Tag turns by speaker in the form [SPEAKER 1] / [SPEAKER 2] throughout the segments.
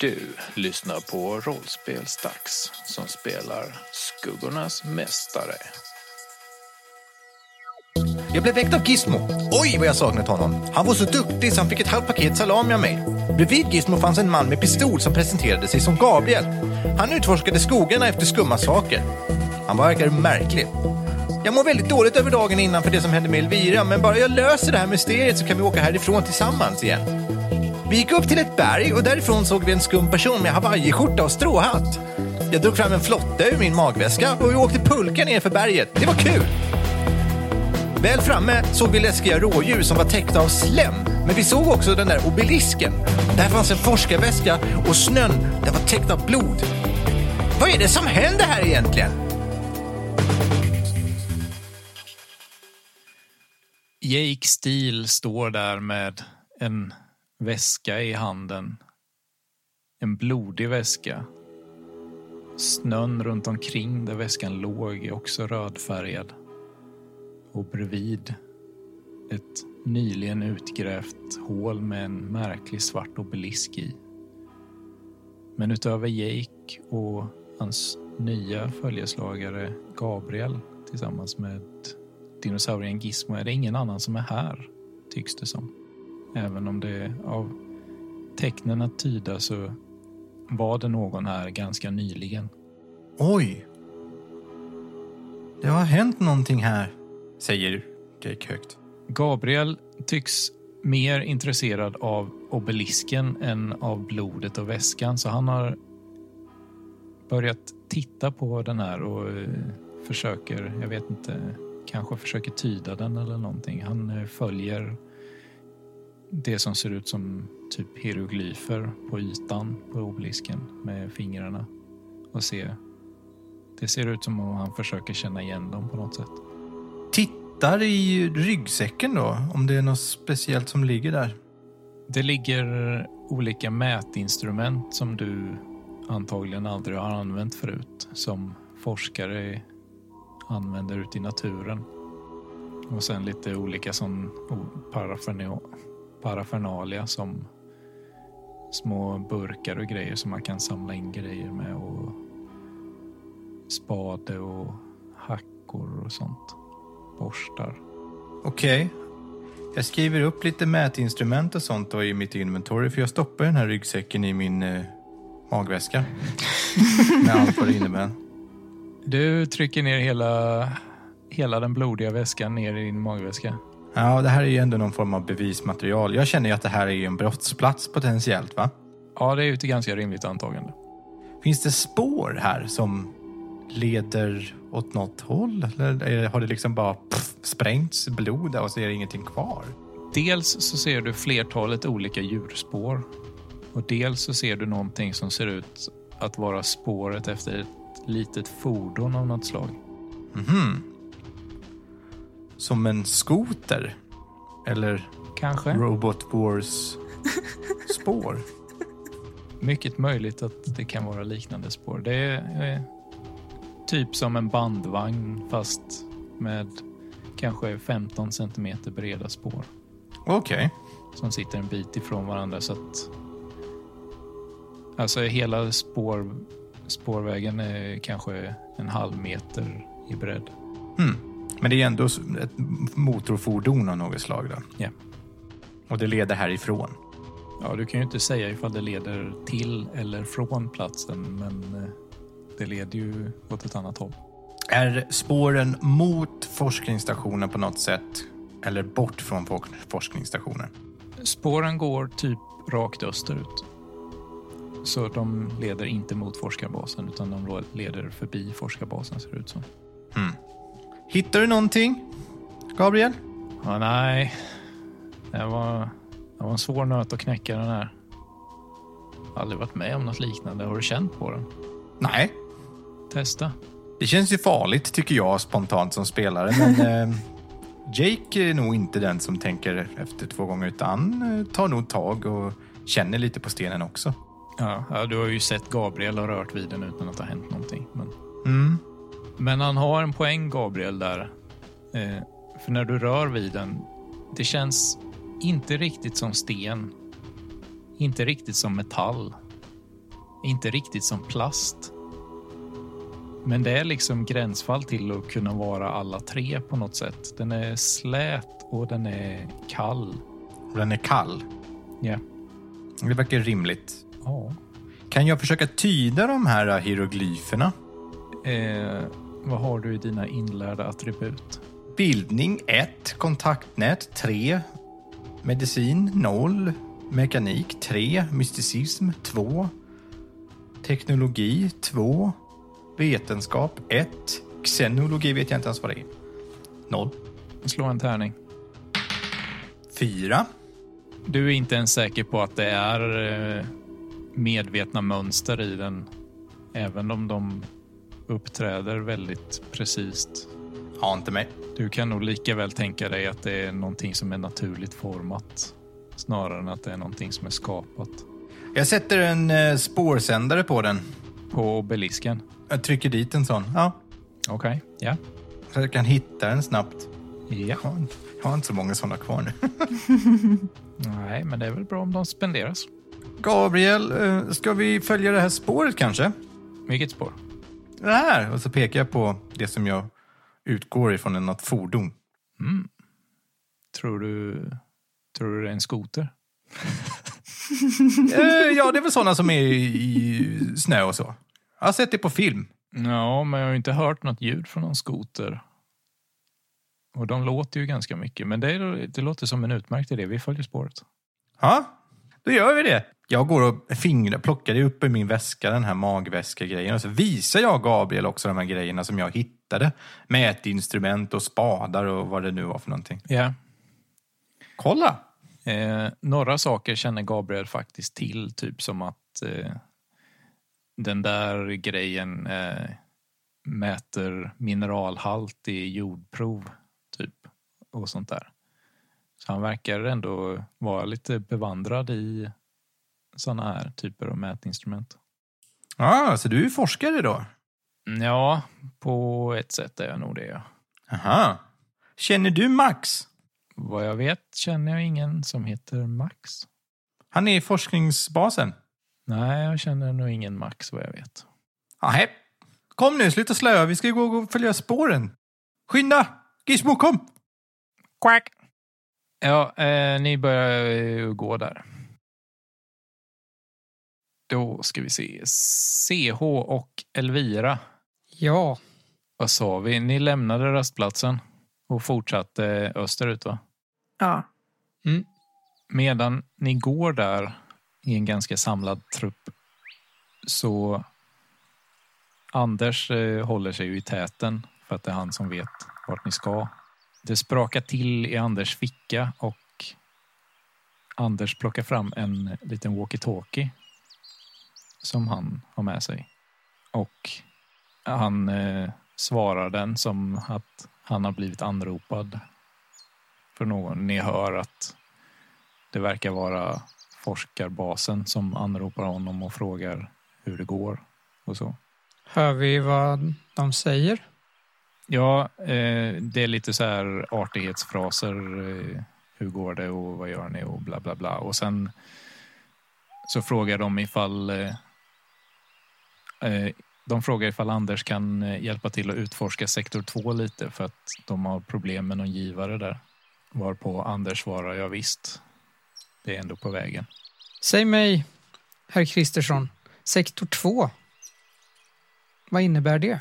[SPEAKER 1] Du lyssnar på Rollspelsdags som spelar Skuggornas Mästare.
[SPEAKER 2] Jag blev väckt av Gizmo. Oj, vad jag saknat honom. Han var så duktig så han fick ett halvt paket salami av mig. Bredvid Gizmo fanns en man med pistol som presenterade sig som Gabriel. Han utforskade skogarna efter skumma saker. Han verkar märklig. Jag mår väldigt dåligt över dagen innan för det som hände med Elvira, men bara jag löser det här mysteriet så kan vi åka härifrån tillsammans igen. Vi gick upp till ett berg och därifrån såg vi en skum person med hawaiiskjorta och stråhatt. Jag drog fram en flotte ur min magväska och vi åkte pulka ner för berget. Det var kul! Väl framme såg vi läskiga rådjur som var täckta av slem. Men vi såg också den där obelisken. Där fanns en forskarväska och snön den var täckt av blod. Vad är det som händer här egentligen?
[SPEAKER 1] Jake Steele står där med en väska i handen. En blodig väska. Snön runt omkring där väskan låg är också rödfärgad. Och bredvid ett nyligen utgrävt hål med en märklig svart obelisk i. Men utöver Jake och hans nya följeslagare Gabriel tillsammans med dinosaurien Gizmo är det ingen annan som är här, tycks det som. Även om det av tecknen att tyda så var det någon här ganska nyligen.
[SPEAKER 2] Oj. Det har hänt någonting här, säger Jake högt.
[SPEAKER 1] Gabriel tycks mer intresserad av obelisken än av blodet och väskan så han har börjat titta på den här och eh, försöker, jag vet inte, kanske försöker tyda den eller någonting. Han eh, följer det som ser ut som typ hieroglyfer på ytan på obelisken med fingrarna och se. Det ser ut som om han försöker känna igen dem på något sätt.
[SPEAKER 2] Tittar i ryggsäcken då, om det är något speciellt som ligger där.
[SPEAKER 1] Det ligger olika mätinstrument som du antagligen aldrig har använt förut som forskare använder ute i naturen. Och sen lite olika som parafernal parafernalia som små burkar och grejer som man kan samla in grejer med och spade och hackor och sånt. Borstar.
[SPEAKER 2] Okej. Jag skriver upp lite mätinstrument och sånt då i mitt inventory för jag stoppar den här ryggsäcken i min eh, magväska. Med allt vad det innebär.
[SPEAKER 1] Du trycker ner hela, hela den blodiga väskan ner i din magväska.
[SPEAKER 2] Ja, det här är ju ändå någon form av bevismaterial. Jag känner ju att det här är en brottsplats potentiellt, va?
[SPEAKER 1] Ja, det är ju ett ganska rimligt antagande.
[SPEAKER 2] Finns det spår här som leder åt något håll? Eller har det liksom bara pff, sprängts blod och så är det ingenting kvar?
[SPEAKER 1] Dels så ser du flertalet olika djurspår och dels så ser du någonting som ser ut att vara spåret efter ett litet fordon av något slag.
[SPEAKER 2] Mhm. Som en skoter? Eller
[SPEAKER 1] Kanske.
[SPEAKER 2] Robot Wars spår?
[SPEAKER 1] Mycket möjligt att det kan vara liknande spår. Det är typ som en bandvagn fast med kanske 15 centimeter breda spår
[SPEAKER 2] Okej.
[SPEAKER 1] som sitter en bit ifrån varandra så att alltså hela spår, spårvägen är kanske en halv meter i bredd.
[SPEAKER 2] Hmm. Men det är ändå ett motorfordon av något slag då?
[SPEAKER 1] Ja.
[SPEAKER 2] Och det leder härifrån?
[SPEAKER 1] Ja, du kan ju inte säga ifall det leder till eller från platsen, men eh, det leder ju åt ett annat håll.
[SPEAKER 2] Är spåren mot forskningsstationen på något sätt? Eller bort från for- forskningsstationen?
[SPEAKER 1] Spåren går typ rakt österut. Så de leder inte mot forskarbasen utan de leder förbi forskarbasen ser det ut som.
[SPEAKER 2] Hittar du någonting, Gabriel?
[SPEAKER 1] Ja, nej, det var, det var en svår nöt att knäcka den här. Aldrig varit med om något liknande. Har du känt på den?
[SPEAKER 2] Nej.
[SPEAKER 1] Testa.
[SPEAKER 2] Det känns ju farligt tycker jag spontant som spelare, men eh, Jake är nog inte den som tänker efter två gånger utan eh, tar nog tag och känner lite på stenen också.
[SPEAKER 1] Ja, ja, du har ju sett Gabriel ha rört vid den utan att det har hänt någonting. Men,
[SPEAKER 2] Mm.
[SPEAKER 1] Men han har en poäng, Gabriel, där. Eh, för när du rör vid den, det känns inte riktigt som sten. Inte riktigt som metall. inte riktigt som plast. Men det är liksom gränsfall till att kunna vara alla tre på något sätt. Den är slät och den är kall.
[SPEAKER 2] Och den är kall.
[SPEAKER 1] Ja.
[SPEAKER 2] Det verkar rimligt.
[SPEAKER 1] Ja.
[SPEAKER 2] Kan jag försöka tyda de här hieroglyferna?
[SPEAKER 1] Eh, vad har du i dina inlärda attribut?
[SPEAKER 2] Bildning 1, kontaktnät 3, medicin 0, mekanik 3, mysticism 2, teknologi 2, vetenskap 1, xenologi vet jag inte ens vad det är. 0.
[SPEAKER 1] Slå en tärning.
[SPEAKER 2] 4.
[SPEAKER 1] Du är inte ens säker på att det är eh, medvetna mönster i den, även om de uppträder väldigt precis.
[SPEAKER 2] Ja, inte mig.
[SPEAKER 1] Du kan nog lika väl tänka dig att det är någonting som är naturligt format snarare än att det är någonting som är skapat.
[SPEAKER 2] Jag sätter en eh, spårsändare på den.
[SPEAKER 1] På obelisken?
[SPEAKER 2] Jag trycker dit en sån. Ja,
[SPEAKER 1] Okej, ja.
[SPEAKER 2] så jag kan hitta den snabbt.
[SPEAKER 1] Ja.
[SPEAKER 2] Jag har, inte så många såna kvar nu.
[SPEAKER 1] Nej, men det är väl bra om de spenderas.
[SPEAKER 2] Gabriel, eh, ska vi följa det här spåret kanske?
[SPEAKER 1] Vilket spår?
[SPEAKER 2] Det här! Och så pekar jag på det som jag utgår ifrån är något fordon.
[SPEAKER 1] Mm. Tror du, tror du det är en skoter?
[SPEAKER 2] Eh, ja, det är väl sådana som är i, snö och så. Jag har sett det på film.
[SPEAKER 1] Ja, men jag har inte hört något ljud från någon skoter. Och de låter ju ganska mycket, men det, det låter som en utmärkt idé. Vi följer spåret.
[SPEAKER 2] Ja, då gör vi det. Jag går och fingrar, plockar upp i min väska den här magväska-grejen och så visar jag Gabriel också de här grejerna som jag hittade. Mätinstrument och spadar och vad det nu var för någonting.
[SPEAKER 1] Ja.
[SPEAKER 2] Kolla!
[SPEAKER 1] Eh, några saker känner Gabriel faktiskt till, typ som att eh, den där grejen eh, mäter mineralhalt i jordprov, typ, och sånt där. Så han verkar ändå vara lite bevandrad i såna här typer av mätinstrument.
[SPEAKER 2] Ja, så du är forskare då?
[SPEAKER 1] Mm, Ja, på ett sätt är jag nog det. Ja.
[SPEAKER 2] Aha. Känner du Max?
[SPEAKER 1] Vad jag vet känner jag ingen som heter Max.
[SPEAKER 2] Han är i forskningsbasen.
[SPEAKER 1] Nej, jag känner nog ingen Max vad jag vet.
[SPEAKER 2] Nej. Kom nu, sluta slöa. Vi ska gå och följa spåren. Skynda! Gizmo, kom!
[SPEAKER 1] Quack! Ja, eh, ni börjar gå där. Då ska vi se. CH och Elvira.
[SPEAKER 3] Ja,
[SPEAKER 1] Vad sa vi? Ni lämnade rastplatsen och fortsatte österut, va?
[SPEAKER 4] Ja.
[SPEAKER 1] Medan ni går där i en ganska samlad trupp så Anders eh, håller sig ju i täten för att det är han som vet vart ni ska. Det sprakar till i Anders ficka och Anders plockar fram en liten walkie-talkie som han har med sig. Och han eh, svarar den som att han har blivit anropad för någon. Ni hör att det verkar vara forskarbasen som anropar honom och frågar hur det går och så.
[SPEAKER 3] hör vi vad de säger?
[SPEAKER 1] Ja, eh, det är lite så här artighetsfraser. Eh, hur går det och vad gör ni och bla bla bla. Och sen så frågar de ifall eh, de frågar ifall Anders kan eh, hjälpa till att utforska sektor 2 lite för att de har problem med någon givare där. Varpå Anders svarar ja visst. Det är ändå på vägen.
[SPEAKER 3] Säg mig, herr Kristersson, sektor 2. Vad innebär det?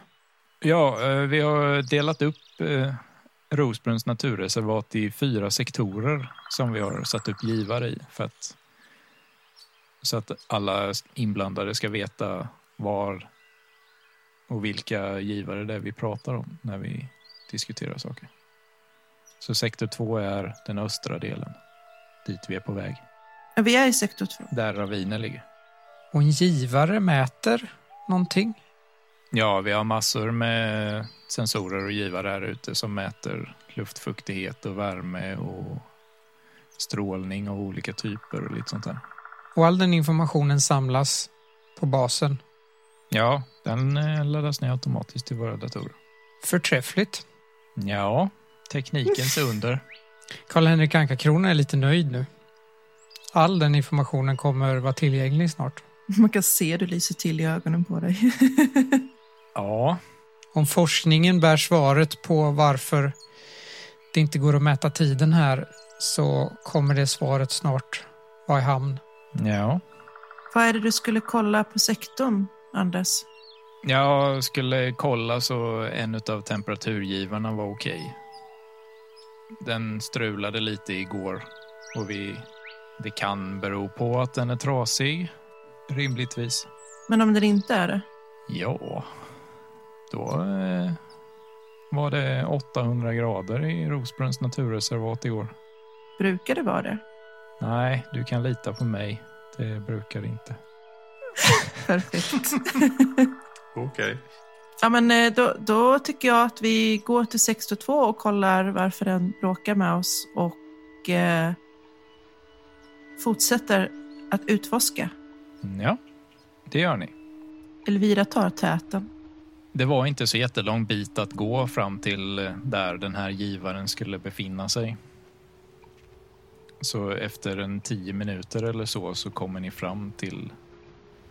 [SPEAKER 1] Ja, eh, vi har delat upp eh, Rosbrunns naturreservat i fyra sektorer som vi har satt upp givare i för att så att alla inblandade ska veta var och vilka givare det är vi pratar om när vi diskuterar saker. Så sektor två är den östra delen, dit vi är på väg,
[SPEAKER 4] Ja, Vi är i sektor 2.
[SPEAKER 1] där ravinen ligger.
[SPEAKER 3] Och en givare mäter någonting?
[SPEAKER 1] Ja, vi har massor med sensorer och givare här ute som mäter luftfuktighet och värme och strålning av olika typer och lite sånt där.
[SPEAKER 3] Och all den informationen samlas på basen.
[SPEAKER 1] Ja, den eh, laddas ner automatiskt till våra datorer.
[SPEAKER 3] Förträffligt.
[SPEAKER 1] Ja, teknikens under.
[SPEAKER 3] Karl-Henrik Anka-Krona är lite nöjd nu. All den informationen kommer vara tillgänglig snart.
[SPEAKER 4] Man kan se det lyser till i ögonen på dig.
[SPEAKER 1] Ja,
[SPEAKER 3] Om forskningen bär svaret på varför det inte går att mäta tiden här så kommer det svaret snart vara i hamn.
[SPEAKER 1] ja.
[SPEAKER 4] Vad är det du skulle kolla på sektorn, Anders?
[SPEAKER 1] Jag skulle kolla så en av temperaturgivarna var okej. Den strulade lite igår och vi, det kan bero på att den är trasig, rimligtvis.
[SPEAKER 4] Men om den inte är det?
[SPEAKER 1] Ja, då eh, var det 800 grader i Rosbrunns naturreservat igår.
[SPEAKER 4] Brukar det vara det?
[SPEAKER 1] Nej, du kan lita på mig. Det brukar det inte.
[SPEAKER 4] Perfekt.
[SPEAKER 2] Okej.
[SPEAKER 4] ja, men eh, då, då tycker jag att vi går till 622 och kollar varför den bråkar med oss och eh, fortsätter att utforska.
[SPEAKER 1] Ja, det gör ni.
[SPEAKER 4] Elvira tar täten.
[SPEAKER 1] Det var inte så jättelång bit att gå fram till eh, där den här givaren skulle befinna sig. Så efter en tio minuter eller så så kommer ni fram till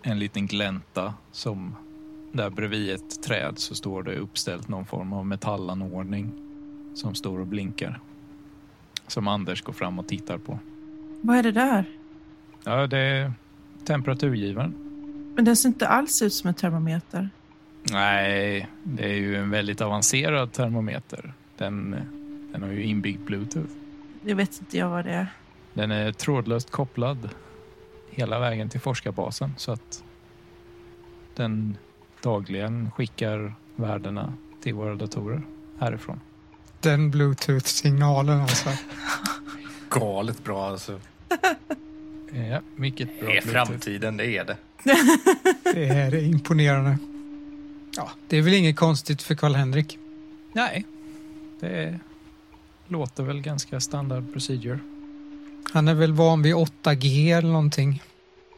[SPEAKER 1] en liten glänta som där bredvid ett träd så står det uppställt någon form av metallanordning som står och blinkar. Som Anders går fram och tittar på.
[SPEAKER 4] Vad är det där?
[SPEAKER 1] Ja, det är temperaturgivaren.
[SPEAKER 4] Men den ser inte alls ut som en termometer.
[SPEAKER 1] Nej, det är ju en väldigt avancerad termometer. Den, den har ju inbyggd bluetooth.
[SPEAKER 4] Det vet inte jag vad det är.
[SPEAKER 1] Den är trådlöst kopplad hela vägen till forskarbasen så att den dagligen skickar värdena till våra datorer härifrån.
[SPEAKER 3] Den bluetooth-signalen alltså.
[SPEAKER 2] Galet bra alltså.
[SPEAKER 1] Ja, mycket bra
[SPEAKER 2] Det är framtiden, det är det.
[SPEAKER 3] Det här är imponerande. Ja, det är väl inget konstigt för Karl-Henrik.
[SPEAKER 1] Nej, det låter väl ganska standard procedure.
[SPEAKER 3] Han är väl van vid 8G eller någonting.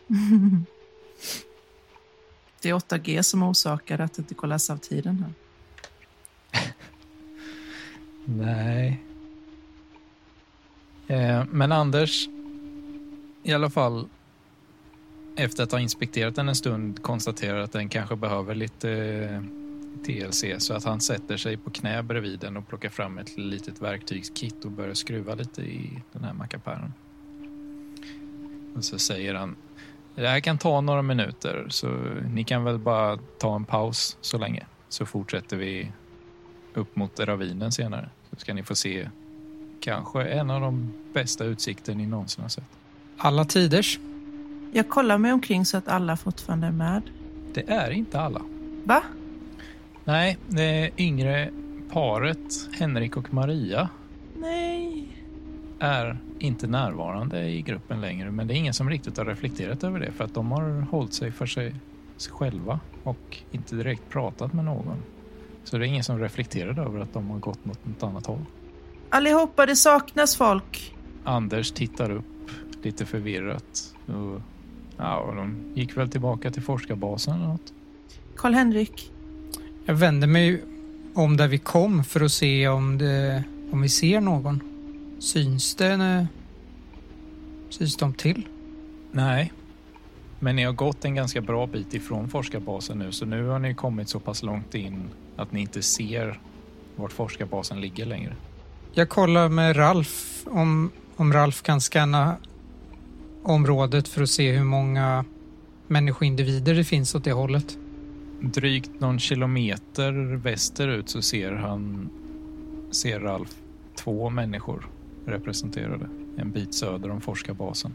[SPEAKER 4] Det är 8G som orsakar att det inte går läsa av tiden här.
[SPEAKER 1] Nej. Eh, men Anders, i alla fall efter att ha inspekterat den en stund konstaterar att den kanske behöver lite eh, TLC så att han sätter sig på knä bredvid den och plockar fram ett litet verktygskit och börjar skruva lite i den här mackapären. Och så säger han det här kan ta några minuter så ni kan väl bara ta en paus så länge så fortsätter vi upp mot ravinen senare. Så ska ni få se kanske en av de bästa utsikter ni någonsin har sett.
[SPEAKER 3] Alla tiders.
[SPEAKER 4] Jag kollar mig omkring så att alla fortfarande är med.
[SPEAKER 1] Det är inte alla.
[SPEAKER 4] Va?
[SPEAKER 1] Nej, det yngre paret Henrik och Maria
[SPEAKER 4] Nej.
[SPEAKER 1] är inte närvarande i gruppen längre. Men det är ingen som riktigt har reflekterat över det för att de har hållit sig för sig, själva och inte direkt pratat med någon. Så det är ingen som reflekterar över att de har gått mot något annat håll.
[SPEAKER 4] Allihopa, det saknas folk.
[SPEAKER 1] Anders tittar upp lite förvirrat. Och, ja, och de gick väl tillbaka till forskarbasen eller något.
[SPEAKER 4] Karl-Henrik,
[SPEAKER 3] Jag vänder mig om där vi kom för att se om, det, om vi ser någon. Syns det? Syns de till?
[SPEAKER 1] Nej, men ni har gått en ganska bra bit ifrån forskarbasen nu så nu har ni kommit så pass långt in att ni inte ser vart forskarbasen ligger längre.
[SPEAKER 3] Jag kollar med Ralf om, om Ralf kan scanna området för att se hur många människoindivider det finns åt det hållet.
[SPEAKER 1] Drygt någon kilometer västerut så ser han, ser Ralf två människor representerade en bit söder om forskarbasen.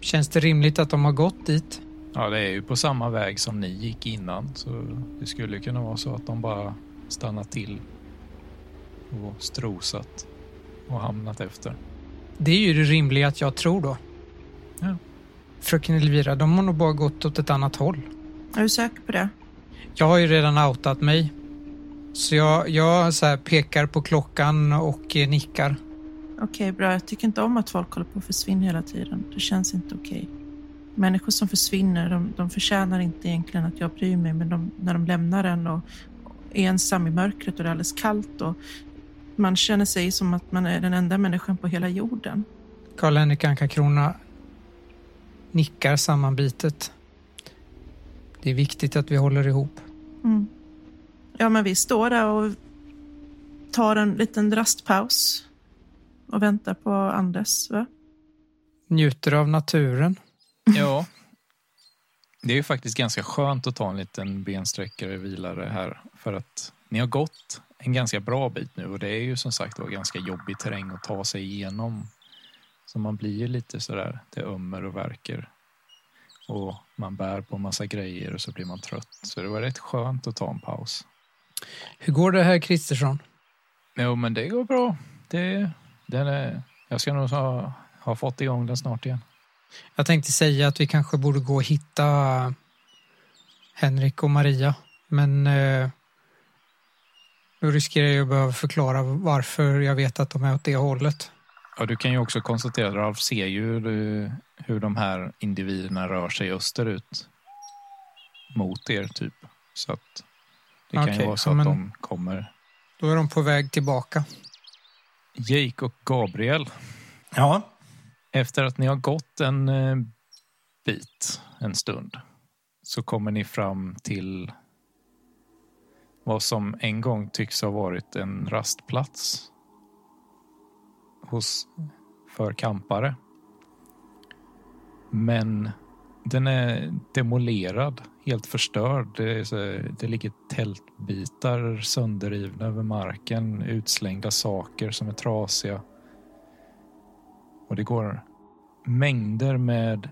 [SPEAKER 3] Känns det rimligt att de har gått dit?
[SPEAKER 1] Ja, det är ju på samma väg som ni gick innan så det skulle kunna vara så att de bara stannat till och strosat och hamnat efter.
[SPEAKER 3] Det är ju det rimliga att jag tror då.
[SPEAKER 1] Ja.
[SPEAKER 3] Fröken Elvira, de har nog bara gått åt ett annat håll.
[SPEAKER 4] är du säker på det?
[SPEAKER 3] Jag har ju redan outat mig. Så jag, jag så pekar på klockan och eh, nickar.
[SPEAKER 4] Okej, bra. Jag tycker inte om att folk håller på att försvinna hela tiden. Det känns inte okej. Människor som försvinner, de, de förtjänar inte egentligen att jag bryr mig, men de, när de lämnar en och, är ensam i mörkret och det är alldeles kallt och man känner sig som att man är den enda människan på hela jorden.
[SPEAKER 3] Karl-Henrik Anka-Krona nickar sammanbitet. Det är viktigt att vi håller ihop.
[SPEAKER 4] Mm. Ja, men vi står där och tar en liten rastpaus och väntar på Anders, va?
[SPEAKER 3] Njuter av naturen.
[SPEAKER 1] Ja. Det är ju faktiskt ganska skönt att ta en liten bensträckare vilare här. För att ni har gått en ganska bra bit nu och det är ju som sagt var ganska jobbig terräng att ta sig igenom. Så man blir ju lite sådär, det ömmer och verkar. Och man bär på massa grejer och så blir man trött. Så det var rätt skönt att ta en paus.
[SPEAKER 3] Hur går det här Kristersson?
[SPEAKER 1] Jo, men det går bra. Det, den är, jag ska nog ha, ha fått igång den snart igen.
[SPEAKER 3] Jag tänkte säga att vi kanske borde gå och hitta Henrik och Maria. Men eh, då riskerar jag att behöva förklara varför jag vet att de är åt det hållet.
[SPEAKER 1] Ja, du kan ju också konstatera Ralf ser ju hur, de här individerna rör sig österut mot er, typ. Så att det kan ju vara så
[SPEAKER 3] ja, men-
[SPEAKER 1] att de kommer.
[SPEAKER 3] Då är de på väg tillbaka.
[SPEAKER 1] Jake och Gabriel,
[SPEAKER 2] Ja,
[SPEAKER 1] efter att ni har gått en eh, bit, en stund, så kommer ni fram till vad som en gång tycks ha varit en rastplats hos, för kampare. Men den är demolerad, helt förstörd. Det, så, det ligger tältbitar sönderrivna över marken, utslängda saker som är trasiga. Och det går mängder med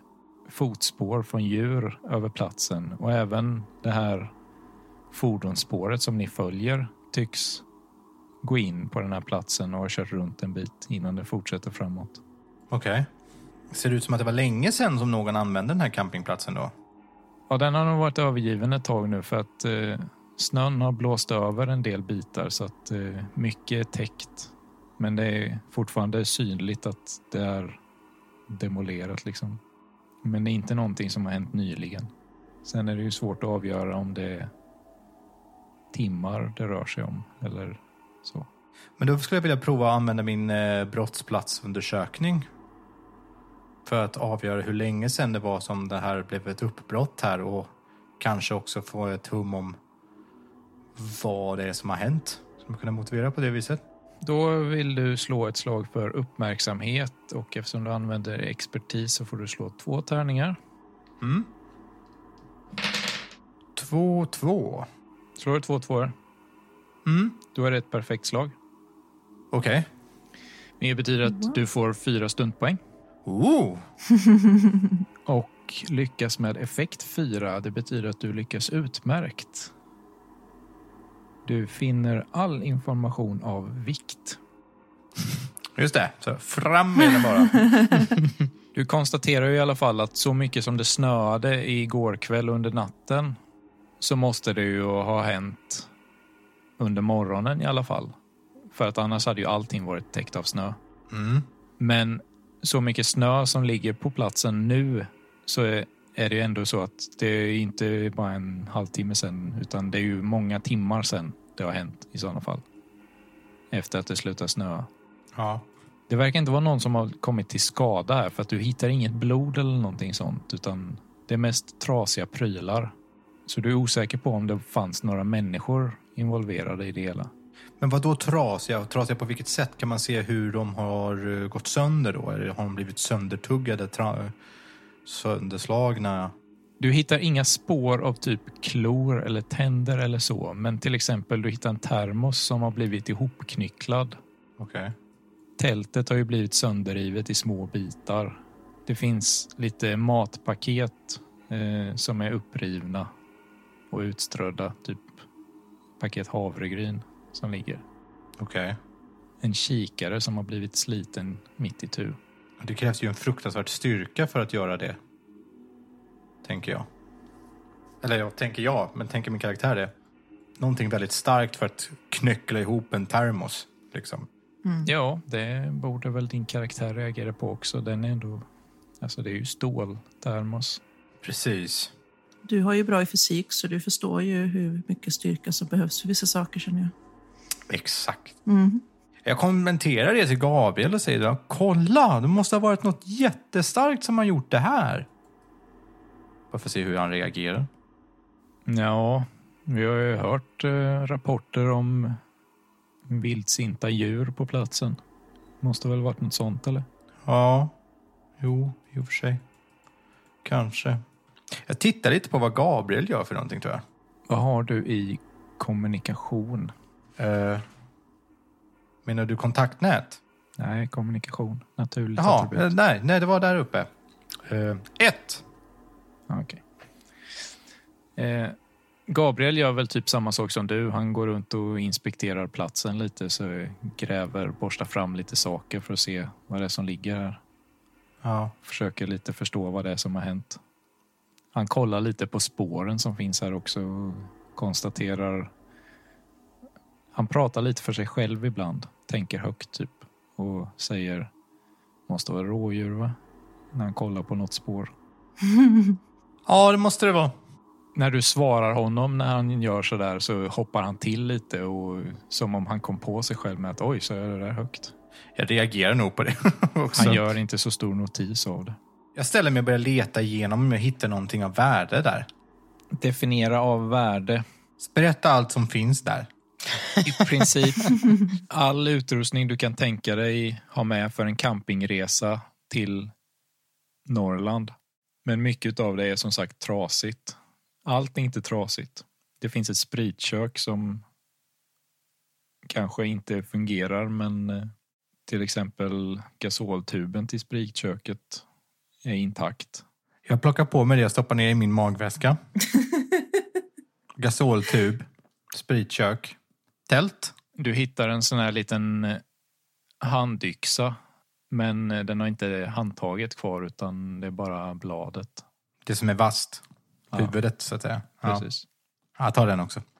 [SPEAKER 1] fotspår från djur över platsen och även det här fordonsspåret som ni följer tycks gå in på den här platsen och har kört runt en bit innan det fortsätter framåt.
[SPEAKER 2] okej. Ser det ut som att det var länge sedan som någon använde den här campingplatsen då?
[SPEAKER 1] Ja, den har nog varit övergiven ett tag nu för att eh, snön har blåst över en del bitar så att eh, mycket är täckt. Men det är fortfarande synligt att det är demolerat liksom. Men det är inte någonting som har hänt nyligen. Sen är det ju svårt att avgöra om det är timmar det rör sig om eller så.
[SPEAKER 2] Men då skulle jag vilja prova att använda min eh, brottsplatsundersökning för att avgöra hur länge sedan det var som det här blev ett uppbrott här och kanske också få ett hum om vad det är som har hänt som kunna motivera på det viset.
[SPEAKER 1] Då vill du slå ett slag för uppmärksamhet och eftersom du använder expertis så får du slå två tärningar.
[SPEAKER 2] Mm. Två, två.
[SPEAKER 1] Slår du två tvåor,
[SPEAKER 2] Mm.
[SPEAKER 1] då är det ett perfekt slag.
[SPEAKER 2] Okej.
[SPEAKER 1] Det betyder att du får fyra stundpoäng
[SPEAKER 2] Oh.
[SPEAKER 1] och lyckas med effekt fyra. Det betyder att du lyckas utmärkt. Du finner all information av vikt.
[SPEAKER 2] Just det. Så fram med den bara.
[SPEAKER 1] Du konstaterar ju i alla fall att så mycket som det snöade igår kväll under natten så måste det ju ha hänt under morgonen i alla fall. För att annars hade ju allting varit täckt av snö.
[SPEAKER 2] Mm.
[SPEAKER 1] Men så mycket snö som ligger på platsen nu så är, är det ju ändå så att det är inte bara en halvtimme sen utan det är ju många timmar sen det har hänt i sådana fall. Efter att det slutar snöa.
[SPEAKER 2] Ja.
[SPEAKER 1] Det verkar inte vara någon som har kommit till skada här för att du hittar inget blod eller någonting sånt utan det är mest trasiga prylar. Så du är osäker på om det fanns några människor involverade i det hela.
[SPEAKER 2] Men vad då trasiga? Trasiga på vilket sätt? Kan man se hur de har eh, gått sönder då? Eller har de blivit söndertuggade, sönderslagna?
[SPEAKER 1] Du hittar inga spår av typ klor eller tänder eller så. Men till exempel du hittar en termos som har blivit ihopknycklad.
[SPEAKER 2] Okej.
[SPEAKER 1] Tältet har ju blivit sönderrivet i små bitar. Det finns lite matpaket eh, som är upprivna och utströdda. Typ paket havregryn som ligger.
[SPEAKER 2] Okej.
[SPEAKER 1] En kikare som har blivit sliten mitt i tur.
[SPEAKER 2] Det krävs ju en fruktansvärd styrka för att göra det. Tänker jag. Eller ja, tänker jag, men tänker min karaktär det. Någonting väldigt starkt för att knöckla ihop en termos. Liksom.
[SPEAKER 1] Ja, det borde väl din karaktär reagera på också. Den är ändå... Alltså det är ju ståltermos.
[SPEAKER 2] Precis.
[SPEAKER 4] Du har ju bra i fysik så du förstår ju hur mycket styrka som behövs för vissa saker känner jag.
[SPEAKER 2] Exakt.
[SPEAKER 4] Mm.
[SPEAKER 2] Jag kommenterar det till Gabriel och säger då, kolla, det måste ha varit något jättestarkt som har gjort det här. Bara för att se hur han reagerar.
[SPEAKER 1] Ja, vi har ju hört eh, rapporter om vildsinta djur på platsen. Måste väl varit något sånt eller?
[SPEAKER 2] Ja, jo, i och för sig. Kanske. Jag tittar lite på vad Gabriel gör för någonting tror jag.
[SPEAKER 1] Vad har du i kommunikation?
[SPEAKER 2] Eh, menar du kontaktnät?
[SPEAKER 1] Nej, kommunikation. Naturligt
[SPEAKER 2] Jaha,
[SPEAKER 1] attribut.
[SPEAKER 2] eh, nej, nej, det var där uppe. Eh, ett.
[SPEAKER 1] Okej. Eh, Gabriel gör väl typ samma sak som du. Han går runt och inspekterar platsen lite, så gräver, borstar fram lite saker för att se vad det är som ligger här.
[SPEAKER 2] Ja.
[SPEAKER 1] Försöker lite förstå vad det är som har hänt. Han kollar lite på spåren som finns här också och konstaterar... Han pratar lite för sig själv ibland, tänker högt typ och säger måste vara rådjur va? När han kollar på något spår.
[SPEAKER 2] ja, det måste det vara.
[SPEAKER 1] när du svarar honom när han gör så där så hoppar han till lite och som om han kom på sig själv med att oj, så är det där högt.
[SPEAKER 2] Jag reagerar nog på det också.
[SPEAKER 1] Han gör inte så stor notis av det.
[SPEAKER 2] Jag ställer mig och börjar leta igenom om jag hittar någonting av värde där.
[SPEAKER 1] Definiera av värde.
[SPEAKER 2] Berätta allt som finns där.
[SPEAKER 1] I princip all utrustning du kan tänka dig ha med för en campingresa till Norrland. Men mycket av det är som sagt trasigt. Allt är inte trasigt. Det finns ett spritkök som kanske inte fungerar men eh, till exempel gasoltuben till spritköket är intakt.
[SPEAKER 2] Jag plockar på mig det jag stoppar ner i min magväska. Gasoltub, spritkök, tält.
[SPEAKER 1] Du hittar en sån här liten eh, handyxa men eh, den har inte handtaget kvar utan det är bara bladet.
[SPEAKER 2] Det som är vasst.
[SPEAKER 1] Ja.
[SPEAKER 2] Huvudet, så att säga. Ja.
[SPEAKER 1] Precis.
[SPEAKER 2] Jag tar den också.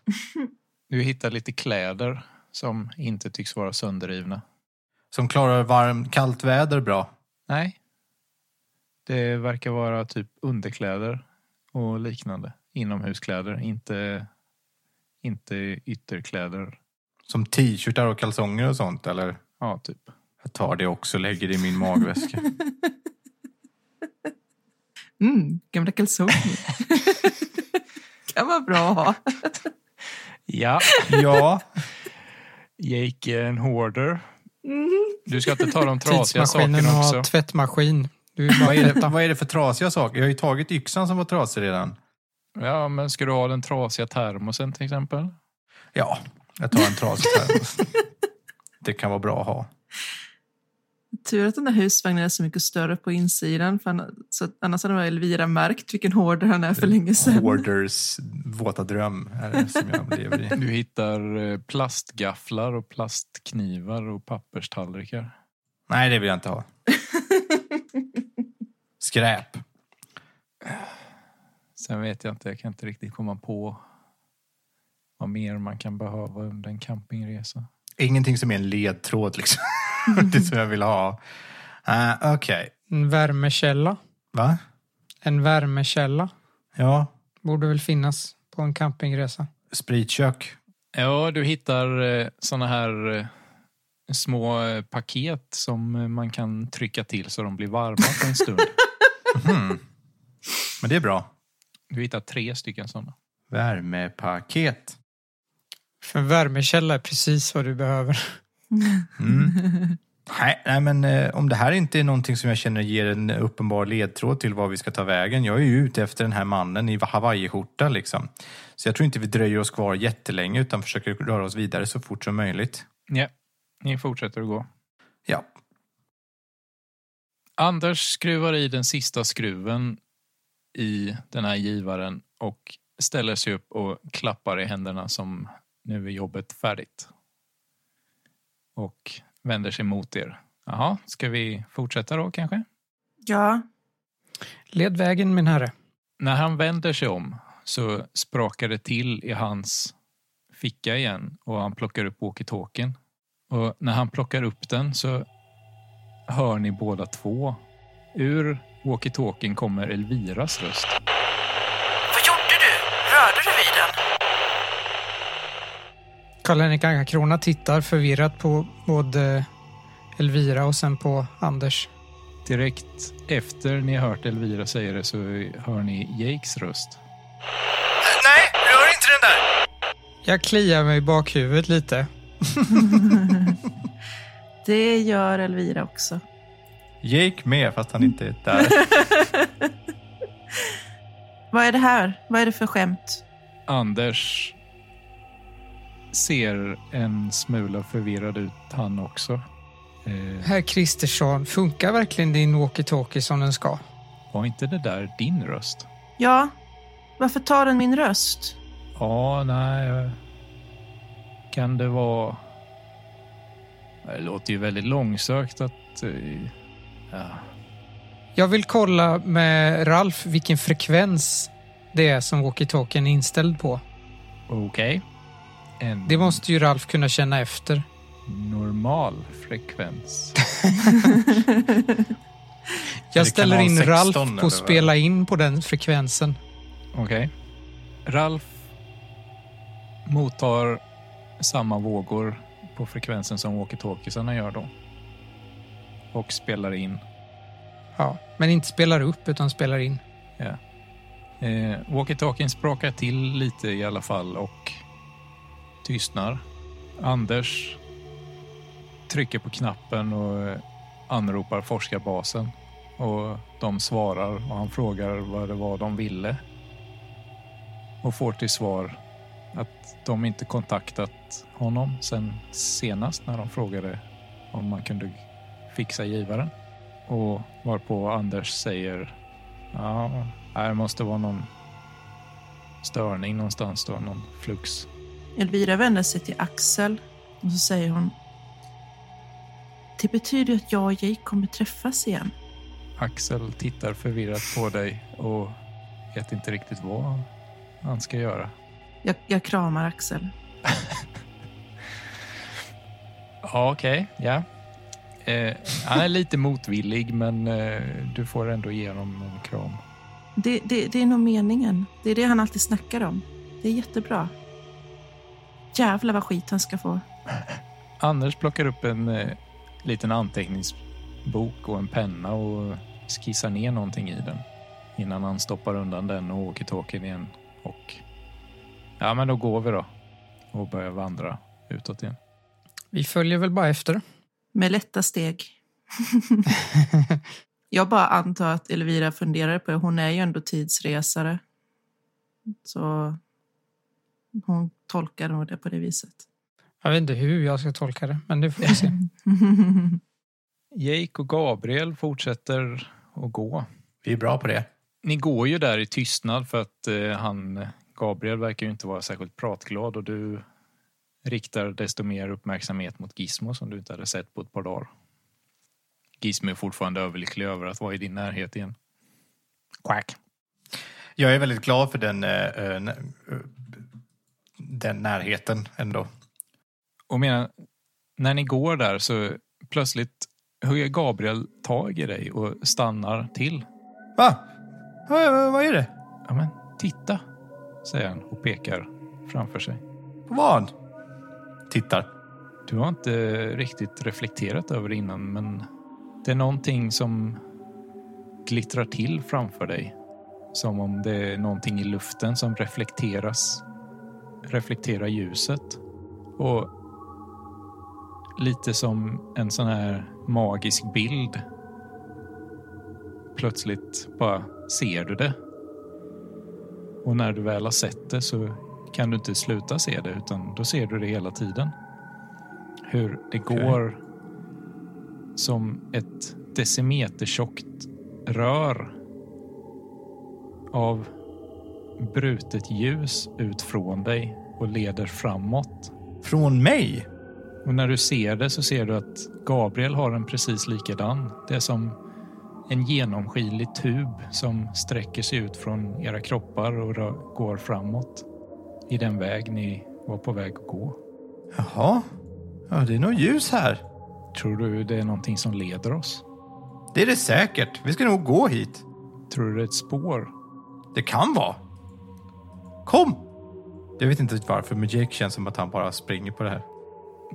[SPEAKER 1] Du hittar lite kläder som inte tycks vara sönderrivna.
[SPEAKER 2] Som klarar varm, kallt väder bra.
[SPEAKER 1] Nej. Det verkar vara typ underkläder och liknande. Inomhuskläder, inte, inte ytterkläder.
[SPEAKER 2] Som t-shirtar och kalsonger och sånt, eller?
[SPEAKER 1] Ja, typ.
[SPEAKER 2] Jag tar det också och lägger det i min magväska.
[SPEAKER 4] Mm, gamla kalsonger. kan vara bra att ha.
[SPEAKER 1] Ja,
[SPEAKER 2] ja,
[SPEAKER 1] Jake är en hoarder.
[SPEAKER 4] Mm.
[SPEAKER 1] Du ska inte ta de trasiga
[SPEAKER 3] Tidsmaskinen
[SPEAKER 1] sakerna
[SPEAKER 3] och
[SPEAKER 1] också.
[SPEAKER 3] tvättmaskin. Du
[SPEAKER 2] vad är, det, vad är det för trasiga saker? Jag har ju tagit yxan som var trasig redan.
[SPEAKER 1] Ja, men ska du ha den trasiga termosen till exempel?
[SPEAKER 2] Ja, jag tar en trasig termos. Det kan vara bra att ha.
[SPEAKER 4] Tur att den där husvagnen är så mycket större på insidan. För annars, så annars hade Elvira märkt vilken hoarder han är för länge sedan.
[SPEAKER 2] Hoarders våta dröm är det som jag lever i.
[SPEAKER 1] Du hittar eh, plastgafflar och plastknivar och papperstallrikar.
[SPEAKER 2] Nej, det vill jag inte ha. Skräp.
[SPEAKER 1] Sen vet jag inte, jag kan inte riktigt komma på vad mer man kan behöva under en campingresa.
[SPEAKER 2] Ingenting som är en ledtråd liksom. det som jag vill ha. Uh, Okej.
[SPEAKER 3] En värmekälla.
[SPEAKER 2] Va?
[SPEAKER 3] En värmekälla
[SPEAKER 2] Ja.
[SPEAKER 3] borde väl finnas på en campingresa.
[SPEAKER 2] Spritkök.
[SPEAKER 1] Ja, du hittar eh, såna här eh, små eh, paket som eh, man kan trycka till så de blir varma på en stund.
[SPEAKER 2] Mhm. Men det är bra.
[SPEAKER 1] Du hittar tre stycken sådana.
[SPEAKER 2] Värmepaket.
[SPEAKER 3] För en värmekälla är precis vad du behöver.
[SPEAKER 2] Mm. Nej, nej, men eh, om det här inte är någonting som jag känner ger en uppenbar ledtråd till var vi ska ta vägen. Jag är ju ute efter den här mannen i hawaiiskjorta liksom. Så jag tror inte vi dröjer oss kvar jättelänge utan försöker röra oss vidare så fort som möjligt.
[SPEAKER 1] Ja, ni fortsätter att gå. Anders skruvar i den sista skruven i den här givaren och ställer sig upp och klappar i händerna som nu är jobbet färdigt. Och vänder sig mot er. Jaha, ska vi fortsätta då kanske?
[SPEAKER 4] Ja,
[SPEAKER 3] Led vägen min herre.
[SPEAKER 1] När han vänder sig om så sprakar det till i hans ficka igen och han plockar upp walkie-talkien. Och när han plockar upp den så hör ni båda två. Ur walkie-talkien kommer Elviras röst.
[SPEAKER 5] Vad gjorde du? Rörde du vid den?
[SPEAKER 3] Karl-Henrik Anka-Krona tittar förvirrat på både Elvira och sen på Anders.
[SPEAKER 1] Direkt efter ni har hört Elvira säga det så hör ni Jakes röst.
[SPEAKER 5] Nej,
[SPEAKER 2] där!
[SPEAKER 3] Jag kliar mig i bakhuvudet lite.
[SPEAKER 4] Det gör Elvira också.
[SPEAKER 2] Jake med, fast han inte är där.
[SPEAKER 4] Vad är det här? Vad är det för skämt?
[SPEAKER 1] Anders ser en smula förvirrad ut han också. Eh,
[SPEAKER 3] Herr Kristersson, funkar verkligen din walkie-talkie som den ska?
[SPEAKER 1] var inte det där din röst?
[SPEAKER 4] Ja, varför tar den min röst?
[SPEAKER 1] Ja, nej. Kan det vara... Det låter ju väldigt långsökt att... eh, Ja.
[SPEAKER 3] Jag vill kolla med Ralf vilken frekvens det är som walkie-talkien är inställd på.
[SPEAKER 1] Okej. En
[SPEAKER 3] Det måste ju Ralf kunna känna efter.
[SPEAKER 1] normal frekvens.
[SPEAKER 3] Jag ställer in
[SPEAKER 2] 16
[SPEAKER 3] Ralf på att spela in på den frekvensen.
[SPEAKER 1] Okej. Ralf mottar samma vågor på frekvensen som walkie-talkiesarna gör då. Och spelar in.
[SPEAKER 3] Ja, men inte spelar upp utan spelar in.
[SPEAKER 1] Ja. Eh, walkie-talkien sprakar till lite i alla fall och tystnar. Anders trycker på knappen och anropar forskarbasen. Och de svarar och han frågar vad det var de ville. Och får till svar att de inte kontaktat honom sen senast när de frågade om man kunde fixa givaren. Och varpå Anders säger ja, det måste vara någon störning någonstans då, någon flux.
[SPEAKER 4] Elvira vänder sig till Axel och så säger hon. Det betyder att jag och Jake kommer träffas igen.
[SPEAKER 1] Axel tittar förvirrat på dig och vet inte riktigt vad han ska göra.
[SPEAKER 4] Jag, jag kramar Axel.
[SPEAKER 1] Ja, okej. Ja. Eh, han är lite motvillig, men eh, du får ändå ge honom en kram.
[SPEAKER 4] Det, det, det är nog meningen. Det är det han alltid snackar om. Det är jättebra. Jävlar vad skit han ska få.
[SPEAKER 1] Anders plockar upp en eh, liten anteckningsbok och en penna och skissar ner någonting i den innan han stoppar undan den och åker talkien igen. Och ja, men då går vi då och börjar vandra utåt igen.
[SPEAKER 3] Vi följer väl bara efter.
[SPEAKER 4] Med lätta steg. jag bara antar att Elvira funderar på det. Hon är ju ändå tidsresare. Så hon tolkar nog det på det viset.
[SPEAKER 3] Jag vet inte hur jag ska tolka det, men det får vi se.
[SPEAKER 1] Jake och Gabriel fortsätter att gå.
[SPEAKER 2] Vi är bra på det.
[SPEAKER 1] Ni går ju där i tystnad för att eh, han, Gabriel verkar ju inte vara särskilt pratglad och du riktar desto mer uppmärksamhet mot Gizmo som du inte hade sett på ett par dagar. Gizmo är fortfarande överlycklig över att vara i din närhet igen. Quack.
[SPEAKER 2] Jag är väldigt glad för den, eh, eh, eh, den närheten ändå.
[SPEAKER 1] Och menar, när ni går där så plötsligt hugger Gabriel tag i dig och stannar till.
[SPEAKER 2] Va? Vad, vad är det?
[SPEAKER 1] Ja men titta, säger han och pekar framför sig.
[SPEAKER 2] På vad? Tittar.
[SPEAKER 1] Du har inte riktigt reflekterat över det innan, men det är någonting som glittrar till framför dig. Som om det är någonting i luften som reflekteras, reflekterar ljuset. Och lite som en sån här magisk bild. Plötsligt bara ser du det. Och när du väl har sett det så kan du inte sluta se det utan då ser du det hela tiden. Hur det går som ett decimetertjockt rör av brutet ljus ut från dig och leder framåt.
[SPEAKER 2] Från mig?
[SPEAKER 1] Och när du ser det så ser du att Gabriel har en precis likadan. Det är som en genomskinlig tub som sträcker sig ut från era kroppar och går framåt i den väg ni var på väg att gå.
[SPEAKER 2] Jaha. Ja, det är nog ljus här.
[SPEAKER 1] Tror du det är någonting som leder oss?
[SPEAKER 2] Det är det säkert. Vi ska nog gå hit.
[SPEAKER 1] Tror du det är ett spår?
[SPEAKER 2] Det kan vara. Kom! Jag vet inte varför, men Jake känns som att han bara springer på det här.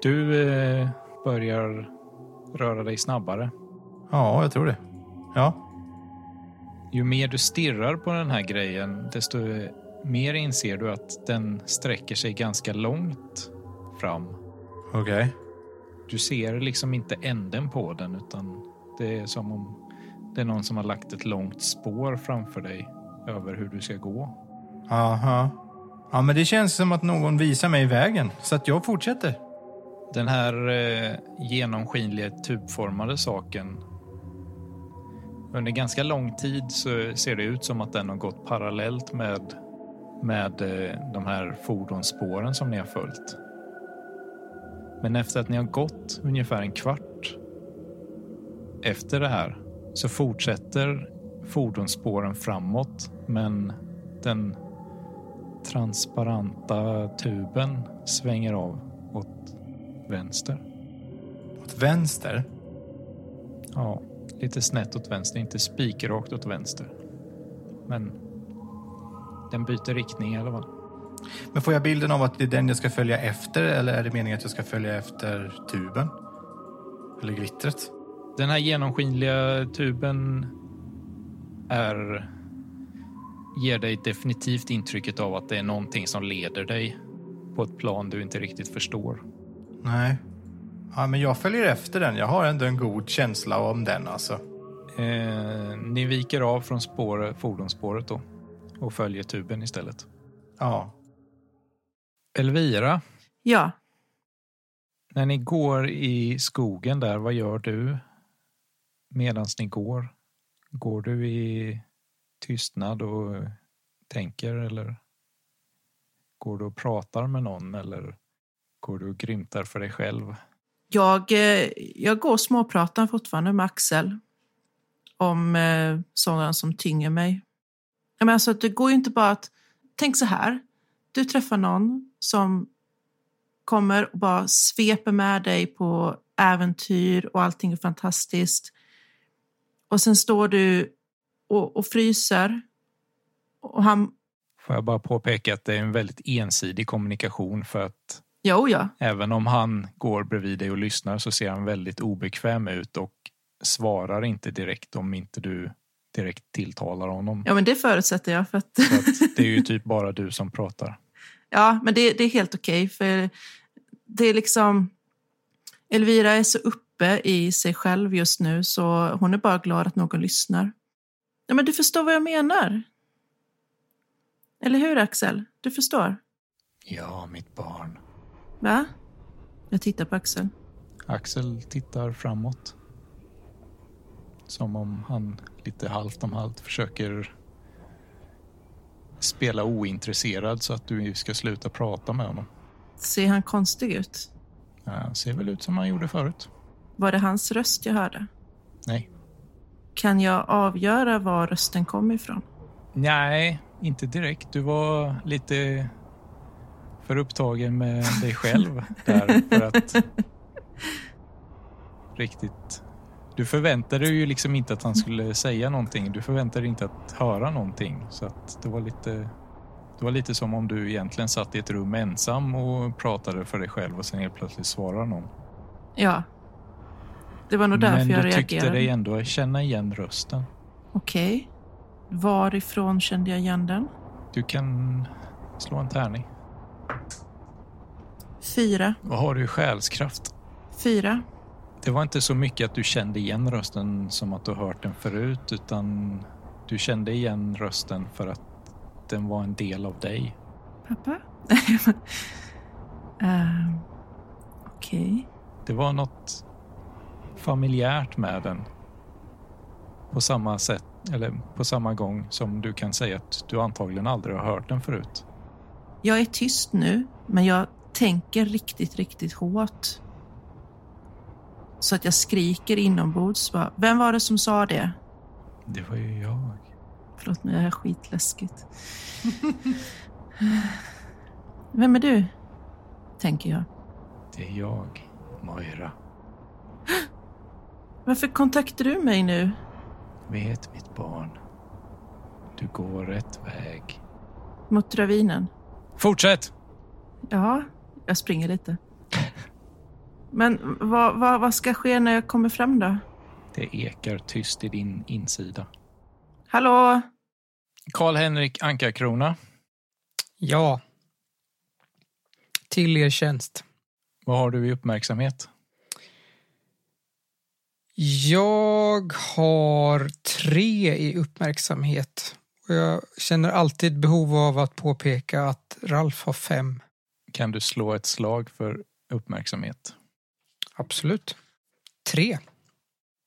[SPEAKER 1] Du eh, börjar röra dig snabbare.
[SPEAKER 2] Ja, jag tror det. Ja.
[SPEAKER 1] Ju mer du stirrar på den här grejen, desto mer inser du att den sträcker sig ganska långt fram.
[SPEAKER 2] Okej.
[SPEAKER 1] Du ser liksom inte änden på den utan det är som om det är någon som har lagt ett långt spår framför dig över hur du ska gå.
[SPEAKER 2] Aha. Ja, men det känns som att någon visar mig vägen, så att jag fortsätter.
[SPEAKER 1] Den här eh, genomskinliga tubformade saken. Under ganska lång tid så ser det ut som att den har gått parallellt med, med eh, de här fordonsspåren som ni har följt. Men efter att ni har gått ungefär en kvart efter det här så fortsätter fordonsspåren framåt men den transparenta tuben svänger av åt vänster.
[SPEAKER 2] Åt vänster?
[SPEAKER 1] Ja, lite snett åt vänster, inte spikrakt åt vänster. Men den byter riktning i alla fall.
[SPEAKER 2] Men får jag bilden av att det är den jag ska följa efter eller är det meningen att jag ska följa efter tuben? Eller glittret?
[SPEAKER 1] Den här genomskinliga tuben är ger dig definitivt intrycket av att det är någonting som leder dig på ett plan du inte riktigt förstår.
[SPEAKER 2] Nej. Ja, men jag följer efter den. Jag har ändå en god känsla om den alltså.
[SPEAKER 1] Eh, ni viker av från spår, fordonsspåret då och följer tuben istället.
[SPEAKER 2] Ja.
[SPEAKER 1] Elvira,
[SPEAKER 4] Ja,
[SPEAKER 1] när ni går i skogen där, vad gör du medan ni går? Går du i tystnad och tänker eller går du och pratar med någon eller går du och grymtar för dig själv?
[SPEAKER 4] Jag, eh, jag går och småpratar fortfarande med Axel om eh, sådana som tynger mig. Jag alltså, det går ju inte bara att... Tänk så här. Du träffar någon som kommer och bara sveper med dig på äventyr och allting är fantastiskt. Och sen står du och, och fryser. Och han...
[SPEAKER 1] Får jag bara påpeka att det är en väldigt ensidig kommunikation för att
[SPEAKER 4] Jo, ja.
[SPEAKER 1] även om han går bredvid dig och lyssnar så ser han väldigt obekväm ut och svarar inte direkt om inte du direkt tilltalar honom.
[SPEAKER 4] Ja, men det förutsätter jag. För att...
[SPEAKER 1] Så att det är ju typ bara du som pratar.
[SPEAKER 4] Ja, men det, det är helt okej. för det är liksom... Elvira är så uppe i sig själv just nu så hon är bara glad att någon lyssnar. Ja, men du förstår vad jag menar. Eller hur, Axel? Du förstår?
[SPEAKER 1] Ja, mitt barn.
[SPEAKER 4] Va? Jag tittar på Axel.
[SPEAKER 1] Axel tittar framåt. Som om han lite halvt om halvt försöker spela ointresserad så att du ska sluta prata med honom.
[SPEAKER 4] Ser han konstig ut?
[SPEAKER 1] Ja, Han ser väl ut som han gjorde förut.
[SPEAKER 4] Var det hans röst jag hörde?
[SPEAKER 1] Nej.
[SPEAKER 4] Kan jag avgöra var rösten kom ifrån?
[SPEAKER 1] Nej, inte direkt. Du var lite för upptagen med dig själv där för att riktigt... Du förväntade dig ju liksom inte att han skulle säga någonting. Du förväntade dig inte att höra någonting. Så att det var lite... Det var lite som om du egentligen satt i ett rum ensam och pratade för dig själv och sen helt plötsligt svarar någon.
[SPEAKER 4] Ja. Det var nog därför
[SPEAKER 1] Men
[SPEAKER 4] jag
[SPEAKER 1] du tyckte
[SPEAKER 4] reagerade.
[SPEAKER 1] dig ändå känna igen rösten.
[SPEAKER 4] Okej. Varifrån kände jag igen den?
[SPEAKER 1] Du kan slå en tärning.
[SPEAKER 4] Fyra.
[SPEAKER 1] Vad har du i själskraft?
[SPEAKER 4] Fyra.
[SPEAKER 1] Det var inte så mycket att du kände igen rösten som att du hört den förut utan du kände igen rösten för att den var en del av dig.
[SPEAKER 4] Pappa? uh, Okej.
[SPEAKER 1] Det var något familjärt med den. På samma sätt, eller på samma gång som du kan säga att du antagligen aldrig har hört den förut.
[SPEAKER 4] Jag är tyst nu, men jag tänker riktigt, riktigt hårt. Så att jag skriker inombords. Bara, Vem var det som sa det?
[SPEAKER 1] Det var ju jag.
[SPEAKER 4] Förlåt, nu är det här skitläskigt. Vem är du? Tänker jag.
[SPEAKER 1] Det är jag, Moira.
[SPEAKER 4] Varför kontaktar du mig nu?
[SPEAKER 1] Vet mitt barn. Du går rätt väg.
[SPEAKER 4] Mot ravinen?
[SPEAKER 1] Fortsätt!
[SPEAKER 4] Ja, jag springer lite. Men vad, vad, vad ska ske när jag kommer fram då?
[SPEAKER 1] Det ekar tyst i din insida.
[SPEAKER 4] Hallå?
[SPEAKER 1] Karl-Henrik Ankarkrona.
[SPEAKER 3] Ja. Till er tjänst.
[SPEAKER 1] Vad har du i uppmärksamhet?
[SPEAKER 3] Jag har tre i uppmärksamhet. Och jag känner alltid behov av att påpeka att Ralf har fem.
[SPEAKER 1] Kan du slå ett slag för uppmärksamhet?
[SPEAKER 3] Absolut. Tre.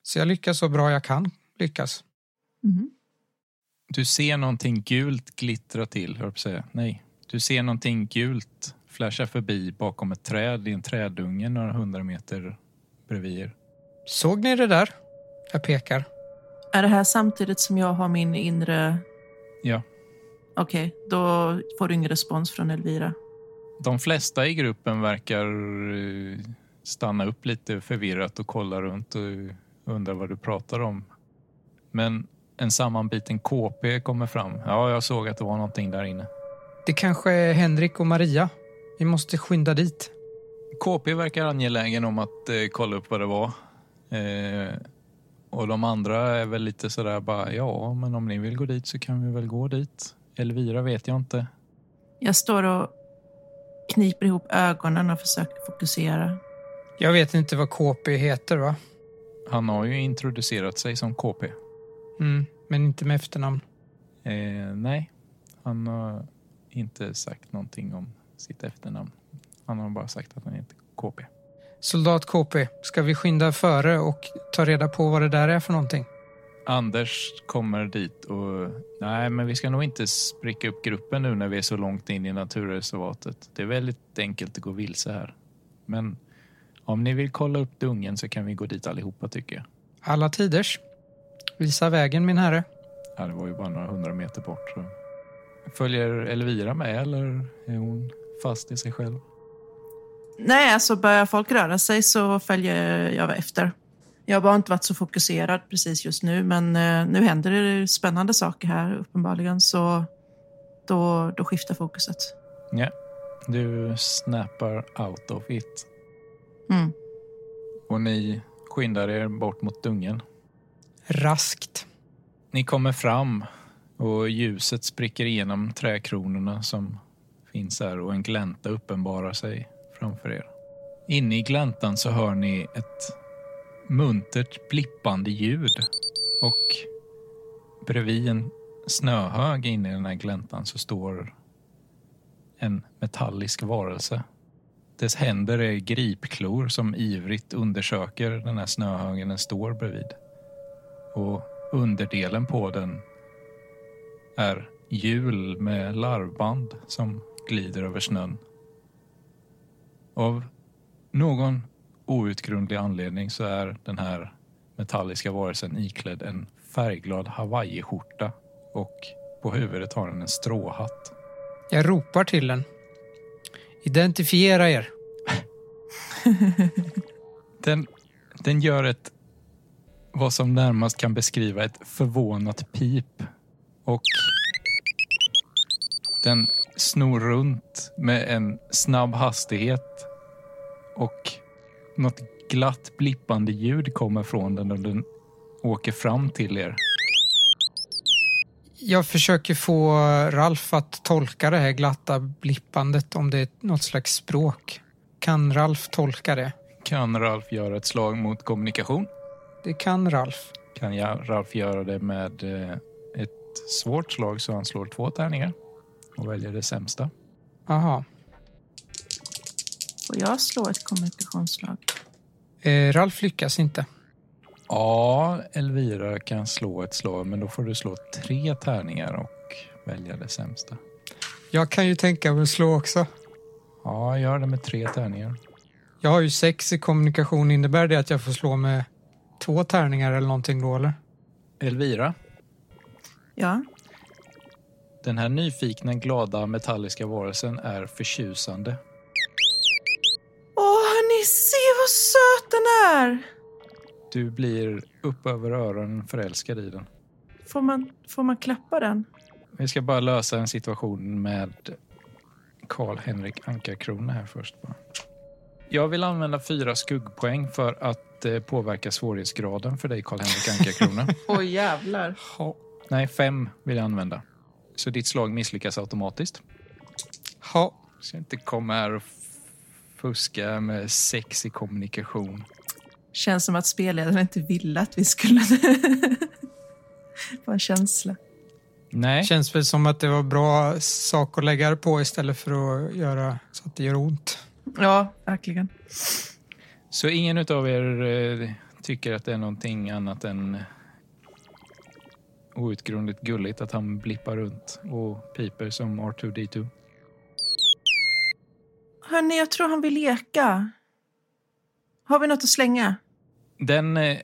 [SPEAKER 3] Så jag lyckas så bra jag kan lyckas.
[SPEAKER 4] Mhm.
[SPEAKER 1] Du ser någonting gult glittra till, hör på säga. Nej. Du ser någonting gult flasha förbi bakom ett träd i en trädunge några hundra meter bredvid er.
[SPEAKER 3] Såg ni det där? Jag pekar.
[SPEAKER 4] Är det här samtidigt som jag har min inre...
[SPEAKER 1] Ja.
[SPEAKER 4] Okej, då får du ingen respons från Elvira.
[SPEAKER 1] De flesta i gruppen verkar eh, stanna upp lite förvirrat och kolla runt och undra vad du pratar om. Men en sammanbiten KP kommer fram. Ja, jag såg att det var någonting där inne.
[SPEAKER 3] Det kanske är Henrik och Maria. Vi måste skynda dit.
[SPEAKER 1] KP verkar angelägen om att eh, kolla upp vad det var. Eh, och de andra är väl lite sådär bara, ja, men om ni vill gå dit så kan vi väl gå dit. Elvira vet jag inte.
[SPEAKER 4] Jag står och kniper ihop ögonen och försöker fokusera.
[SPEAKER 3] Jag vet inte vad KP heter va?
[SPEAKER 1] Han har ju introducerat sig som KP.
[SPEAKER 3] Mm, men inte med efternamn.
[SPEAKER 1] Eh, nej, han har inte sagt någonting om sitt efternamn. Han har bara sagt att han heter KP.
[SPEAKER 3] Soldat KP, ska vi skynda före och ta reda på vad det där är för någonting?
[SPEAKER 1] Anders kommer dit och nej, men vi ska nog inte spricka upp gruppen nu när vi är så långt in i naturreservatet. Det är väldigt enkelt att gå vilse här. Men om ni vill kolla upp dungen så kan vi gå dit allihopa tycker jag.
[SPEAKER 3] Alla tiders. Visa vägen min herre.
[SPEAKER 1] Ja, det var ju bara några hundra meter bort. Så. Följer Elvira med eller är hon fast i sig själv?
[SPEAKER 4] Nej, alltså börjar folk röra sig så följer jag efter. Jag har bara inte varit så fokuserad precis just nu, men eh, nu händer det spännande saker här uppenbarligen, så då, då skiftar fokuset.
[SPEAKER 1] Ja, du snappar out of it.
[SPEAKER 4] Mm.
[SPEAKER 1] Och ni skyndar er bort mot dungen.
[SPEAKER 3] Raskt.
[SPEAKER 1] Ni kommer fram och ljuset spricker igenom träkronorna som finns här och en glänta uppenbarar sig framför er. Inne i gläntan så hör ni ett muntert blippande ljud och bredvid en snöhög inne i den här gläntan så står en metallisk varelse. Dess händer är gripklor som ivrigt undersöker den här snöhögen den står bredvid. Och underdelen på den är hjul med larvband som glider över snön. Av någon outgrundlig anledning så är den här metalliska varelsen iklädd en färgglad hawaiiskjorta och på huvudet har den en stråhatt.
[SPEAKER 3] Jag ropar till den. Identifiera er.
[SPEAKER 1] Den, den gör ett vad som närmast kan beskriva ett förvånat pip och den snor runt med en snabb hastighet och något glatt blippande ljud kommer från den och den åker fram till er.
[SPEAKER 3] Jag försöker få Ralf att tolka det här glatta blippandet om det är något slags språk. Kan Ralf tolka det?
[SPEAKER 1] Kan Ralf göra ett slag mot kommunikation?
[SPEAKER 3] Det kan Ralf.
[SPEAKER 1] Kan jag, Ralf göra det med eh, ett svårt slag så han slår två tärningar och väljer det sämsta.
[SPEAKER 3] Aha.
[SPEAKER 4] Får jag slå ett kommunikationsslag?
[SPEAKER 3] Eh, Ralf lyckas inte.
[SPEAKER 1] Ja, Elvira kan slå ett slag, men då får du slå tre tärningar och välja det sämsta.
[SPEAKER 3] Jag kan ju tänka mig att slå också.
[SPEAKER 1] Ja, gör det med tre tärningar.
[SPEAKER 3] Jag har ju sex i kommunikation. Innebär det att jag får slå med två tärningar eller någonting då eller?
[SPEAKER 1] Elvira,
[SPEAKER 4] Ja.
[SPEAKER 1] den här nyfikna, glada, metalliska varelsen är förtjusande.
[SPEAKER 4] Åh, ni ser vad söt den är!
[SPEAKER 1] Du blir upp över öronen förälskad i den.
[SPEAKER 4] Får man, får man klappa den?
[SPEAKER 1] Vi ska bara lösa en situation med Karl-Henrik Ankarkrona här först. Bara. Jag vill använda fyra skuggpoäng för att eh, påverka svårighetsgraden för dig, Karl-Henrik Ankarkrona.
[SPEAKER 4] Oj, jävlar.
[SPEAKER 1] Nej, fem vill jag använda. Så ditt slag misslyckas automatiskt.
[SPEAKER 3] Ja,
[SPEAKER 1] Ska inte komma här och fuska med sex i kommunikation.
[SPEAKER 4] Känns som att spelledaren inte ville att vi skulle få en känsla.
[SPEAKER 1] Nej,
[SPEAKER 3] känns väl som att det var bra sak att lägga det på istället för att göra så att det gör ont.
[SPEAKER 4] Ja, verkligen.
[SPEAKER 1] så ingen av er eh, tycker att det är någonting annat än outgrundligt gulligt att han blippar runt och piper som R2D2.
[SPEAKER 4] Hörni, jag tror han vill leka. Har vi något att slänga?
[SPEAKER 1] Den eh,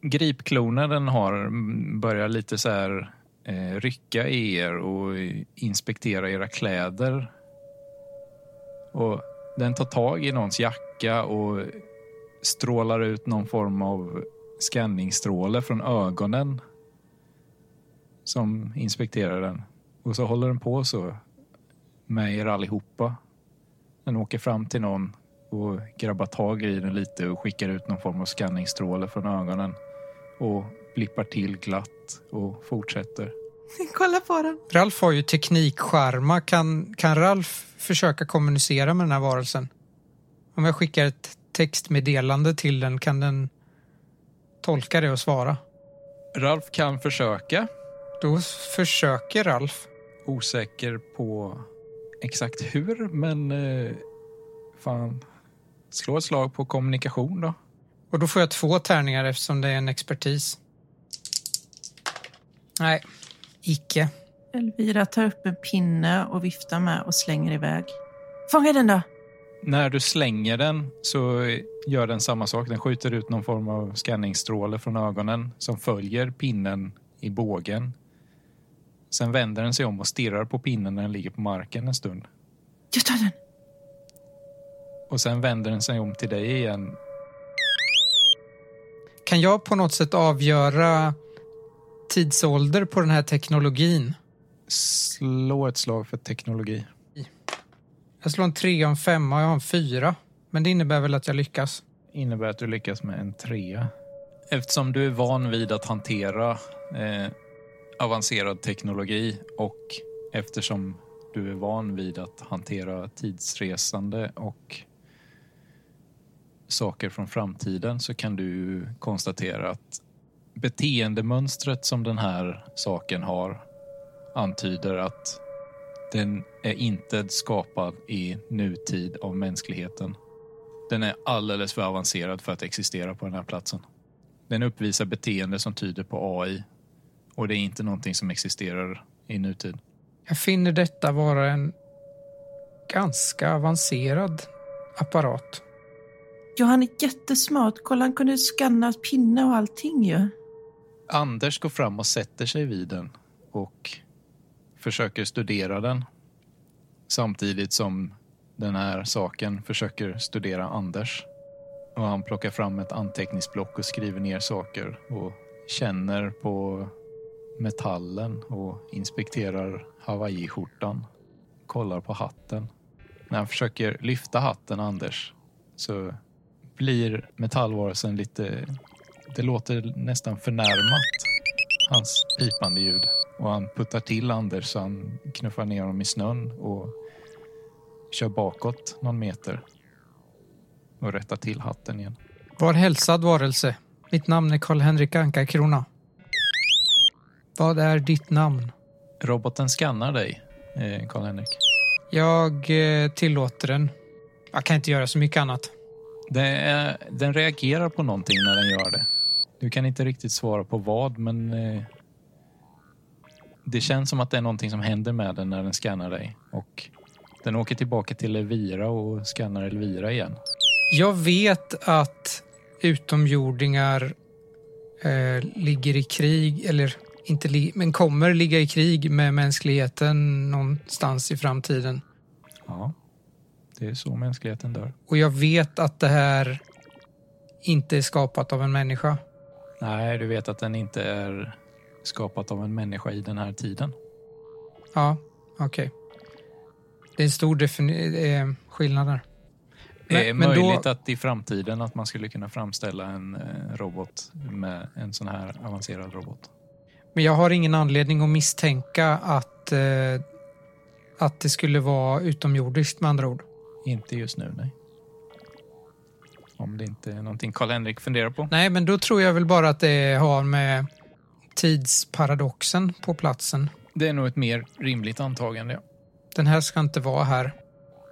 [SPEAKER 1] gripklonen den har börjar lite så här eh, rycka i er och inspektera era kläder. Och den tar tag i någons jacka och strålar ut någon form av skanningsstråle från ögonen som inspekterar den. Och så håller den på så med er allihopa. Den åker fram till någon och grabbar tag i den lite och skickar ut någon form av skanningsstråle från ögonen och blippar till glatt och fortsätter.
[SPEAKER 4] Kolla på den.
[SPEAKER 3] Ralf har ju teknikskärma. Kan, kan Ralf försöka kommunicera med den här varelsen? Om jag skickar ett textmeddelande till den, kan den tolka det och svara?
[SPEAKER 1] Ralf kan försöka.
[SPEAKER 3] Då försöker Ralf.
[SPEAKER 1] Osäker på exakt hur, men eh, fan. Slå ett slag på kommunikation då.
[SPEAKER 3] Och då får jag två tärningar eftersom det är en expertis. Nej, icke.
[SPEAKER 4] Elvira tar upp en pinne och viftar med och slänger iväg. Fånga den då!
[SPEAKER 1] När du slänger den så gör den samma sak. Den skjuter ut någon form av skanningsstråle från ögonen som följer pinnen i bågen. Sen vänder den sig om och stirrar på pinnen när den ligger på marken en stund.
[SPEAKER 4] Jag tar den!
[SPEAKER 1] Och sen vänder den sig om till dig igen.
[SPEAKER 3] Kan jag på något sätt avgöra tidsålder på den här teknologin?
[SPEAKER 1] Slå ett slag för teknologi.
[SPEAKER 3] Jag slår en tre och en femma och jag har en fyra. Men det innebär väl att jag lyckas.
[SPEAKER 1] innebär att du lyckas med en trea. Eftersom du är van vid att hantera eh, avancerad teknologi och eftersom du är van vid att hantera tidsresande och saker från framtiden så kan du konstatera att beteendemönstret som den här saken har antyder att den är inte skapad i nutid av mänskligheten. Den är alldeles för avancerad för att existera på den här platsen. Den uppvisar beteende som tyder på AI och det är inte någonting som existerar i nutid.
[SPEAKER 3] Jag finner detta vara en ganska avancerad apparat.
[SPEAKER 4] Ja, han är jättesmart. Kolla, han kunde skanna pinne och allting ju.
[SPEAKER 1] Anders går fram och sätter sig vid den och försöker studera den samtidigt som den här saken försöker studera Anders. Och han plockar fram ett anteckningsblock och skriver ner saker och känner på metallen och inspekterar hawaiiskjortan. Kollar på hatten. När han försöker lyfta hatten, Anders, så blir metallvarelsen lite... Det låter nästan förnärmat, hans pipande ljud. Och han puttar till Anders så han knuffar ner honom i snön och kör bakåt någon meter och rättar till hatten igen.
[SPEAKER 3] Var hälsad varelse. Mitt namn är Karl-Henrik Ankarkrona. Vad är ditt namn?
[SPEAKER 1] Roboten skannar dig, eh, Karl-Henrik.
[SPEAKER 3] Jag eh, tillåter den. Jag kan inte göra så mycket annat.
[SPEAKER 1] Är, den reagerar på någonting när den gör det. Du kan inte riktigt svara på vad, men eh, det känns som att det är någonting som händer med den när den skannar dig. Och den åker tillbaka till Elvira och skannar Elvira igen.
[SPEAKER 3] Jag vet att utomjordingar eh, ligger i krig, eller inte men kommer ligga i krig med mänskligheten någonstans i framtiden.
[SPEAKER 1] Ja, det är så mänskligheten dör.
[SPEAKER 3] Och jag vet att det här inte är skapat av en människa.
[SPEAKER 1] Nej, du vet att den inte är skapat av en människa i den här tiden.
[SPEAKER 3] Ja, okej. Det är en stor eh, skillnad där.
[SPEAKER 1] Det är
[SPEAKER 3] Men- men då-
[SPEAKER 1] möjligt att i framtiden att man skulle kunna framställa en eh, robot med en sån här avancerad robot.
[SPEAKER 3] Men jag har ingen anledning att misstänka att, eh, att det skulle vara utomjordiskt med andra ord.
[SPEAKER 1] Inte just nu, nej. Om det inte är någonting Karl-Henrik funderar på.
[SPEAKER 3] Nej, men då tror jag väl bara att det har med tidsparadoxen på platsen.
[SPEAKER 1] Det är nog ett mer rimligt antagande, ja.
[SPEAKER 3] Den här ska inte vara här.